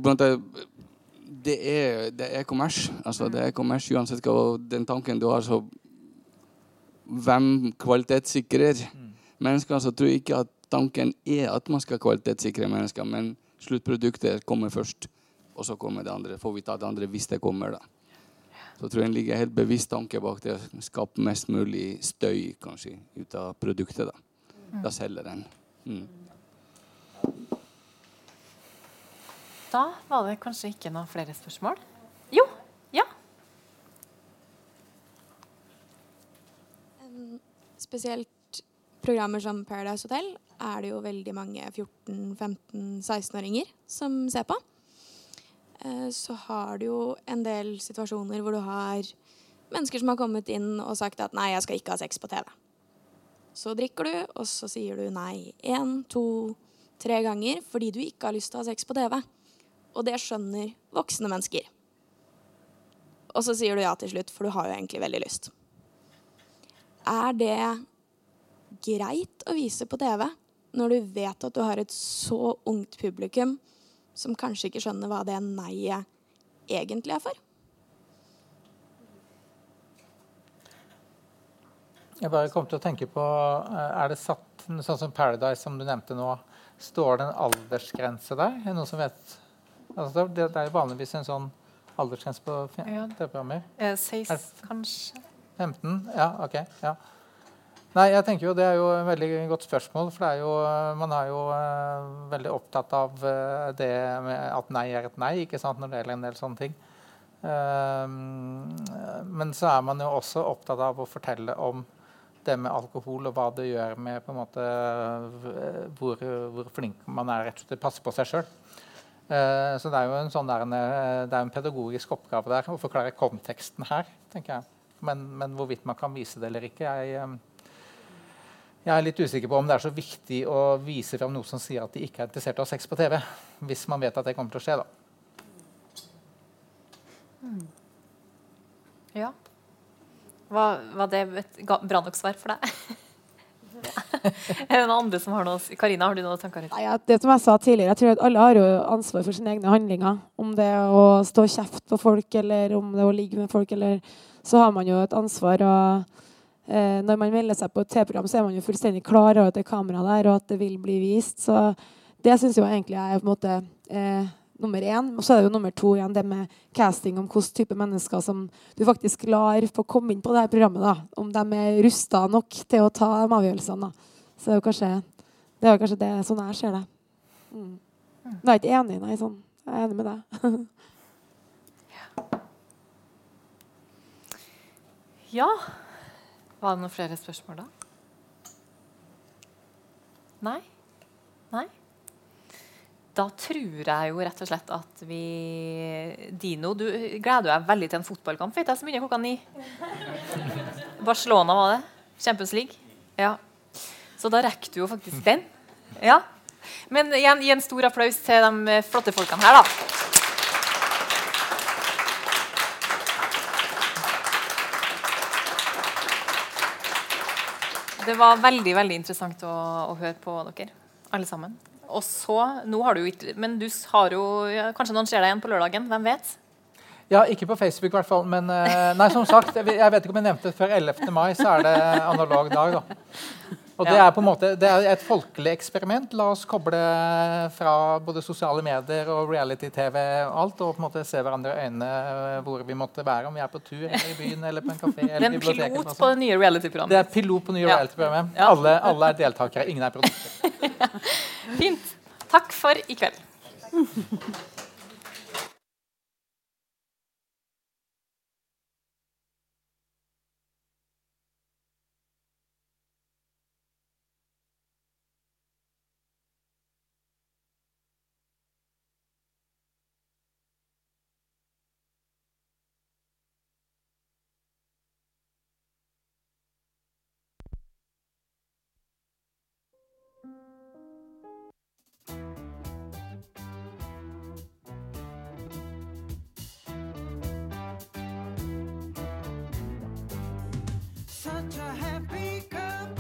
det er, det er kommers. Altså, det er kommers uansett hva den tanken du har. Så hvem kvalitetssikrer mennesker? Så tror jeg ikke at tanken er at man skal kvalitetssikre mennesker, men sluttproduktet kommer først. Og så kommer det andre. Får vi ta det andre hvis det kommer, da. Så tror jeg det ligger helt bevisst tanke bak det å skape mest mulig støy kanskje, ut av produktet. Da, da selger den. Mm. Da var det kanskje ikke noen flere spørsmål? Jo. Ja. Spesielt programmer som Paradise Hotel er det jo veldig mange 14-15-16-åringer som ser på. Eh, så har du jo en del situasjoner hvor du har mennesker som har kommet inn og sagt at 'nei, jeg skal ikke ha sex på TV'. Så drikker du, og så sier du nei én, to, tre ganger fordi du ikke har lyst til å ha sex på TV. Og det skjønner voksne mennesker. Og så sier du ja til slutt, for du har jo egentlig veldig lyst. Er det greit å vise på TV når du vet at du har et så ungt publikum som kanskje ikke skjønner hva det nei-et egentlig er for? Jeg bare kom til å tenke på eh, Er det satt sånn som Paradise, som du nevnte nå, står det en aldersgrense der? Er det noen som vet Altså, det, det, er vanligvis en sånn aldersgrense på TV-programmer. Ja. 16, kanskje? 15? Ja, OK. Ja. Nei, jeg tenker jo Det er jo et veldig godt spørsmål. For det jo, man er jo uh, veldig opptatt av uh, det med at nei er et nei ikke sant, når det gjelder en del sånne ting. Uh, men så er man jo også opptatt av å fortelle om det med alkohol og hva det gjør med på en måte hvor, hvor flink man er rett og slett til å passe på seg sjøl. Eh, så det er jo en, sånn der, eh, det er en pedagogisk oppgave der å forklare konteksten her. tenker jeg. Men, men, hvorvidt man kan vise det eller ikke jeg, eh, jeg, er litt usikker på om det er så viktig å vise fram noe som sier at de ikke er interessert ha sex på TV. Hvis man vet at det kommer til å skje, da. Mm. Ja. Var, var det et bra nok svar for deg? er det noen andre som har noe Karina, har du noen tanker? Nei, det som jeg sa tidligere, jeg tror at alle har jo ansvar for sine egne handlinger. Om det er å stå kjeft på folk, eller om det er å ligge med folk, eller så har man jo et ansvar. og eh, Når man melder seg på et TV-program, så er man jo fullstendig klar over at det er kamera der, og at det vil bli vist. Så det syns jeg egentlig er på en måte eh, nummer én. Og så er det jo nummer to igjen det med casting om hvilken type mennesker som du faktisk lar få komme inn på det her programmet. da. Om de er rusta nok til å ta de avgjørelsene. da. Så det er jo kanskje det, er jo kanskje det sånn jeg ser det. Mm. Jeg er ikke enig, nei. sånn. Jeg er enig med deg. ja. Var det noen flere spørsmål da? Nei? Da tror jeg jo rett og slett at vi Dino, du gleder deg veldig til en fotballkamp vet jeg, som begynner klokka ni. Barcelona var det. Champions League. Ja. Så da rekker du jo faktisk den. Ja. Men igjen, gi en stor applaus til de flotte folkene her, da. Det var veldig veldig interessant å, å høre på dere, alle sammen. Og så, nå har du jo ikke Men du har jo Kanskje noen ser deg igjen på lørdagen? Hvem vet? Ja, ikke på Facebook i hvert fall. Men eh, nei, som sagt, jeg vet ikke om jeg nevnte det før 11. mai, så er det analog dag. da. Og det er på en måte det er et folkelig eksperiment. La oss koble fra både sosiale medier og reality-TV og alt, og på en måte se hverandre i øynene eh, hvor vi måtte være, om vi er på tur eller i byen eller på en kafé. Det er en pilot på det nye reality-programmet. Det er pilot på det nye reality-programmet. Alle, alle, er deltakere, ingen er produkter. Fint. Takk for i kveld. Such a happy couple.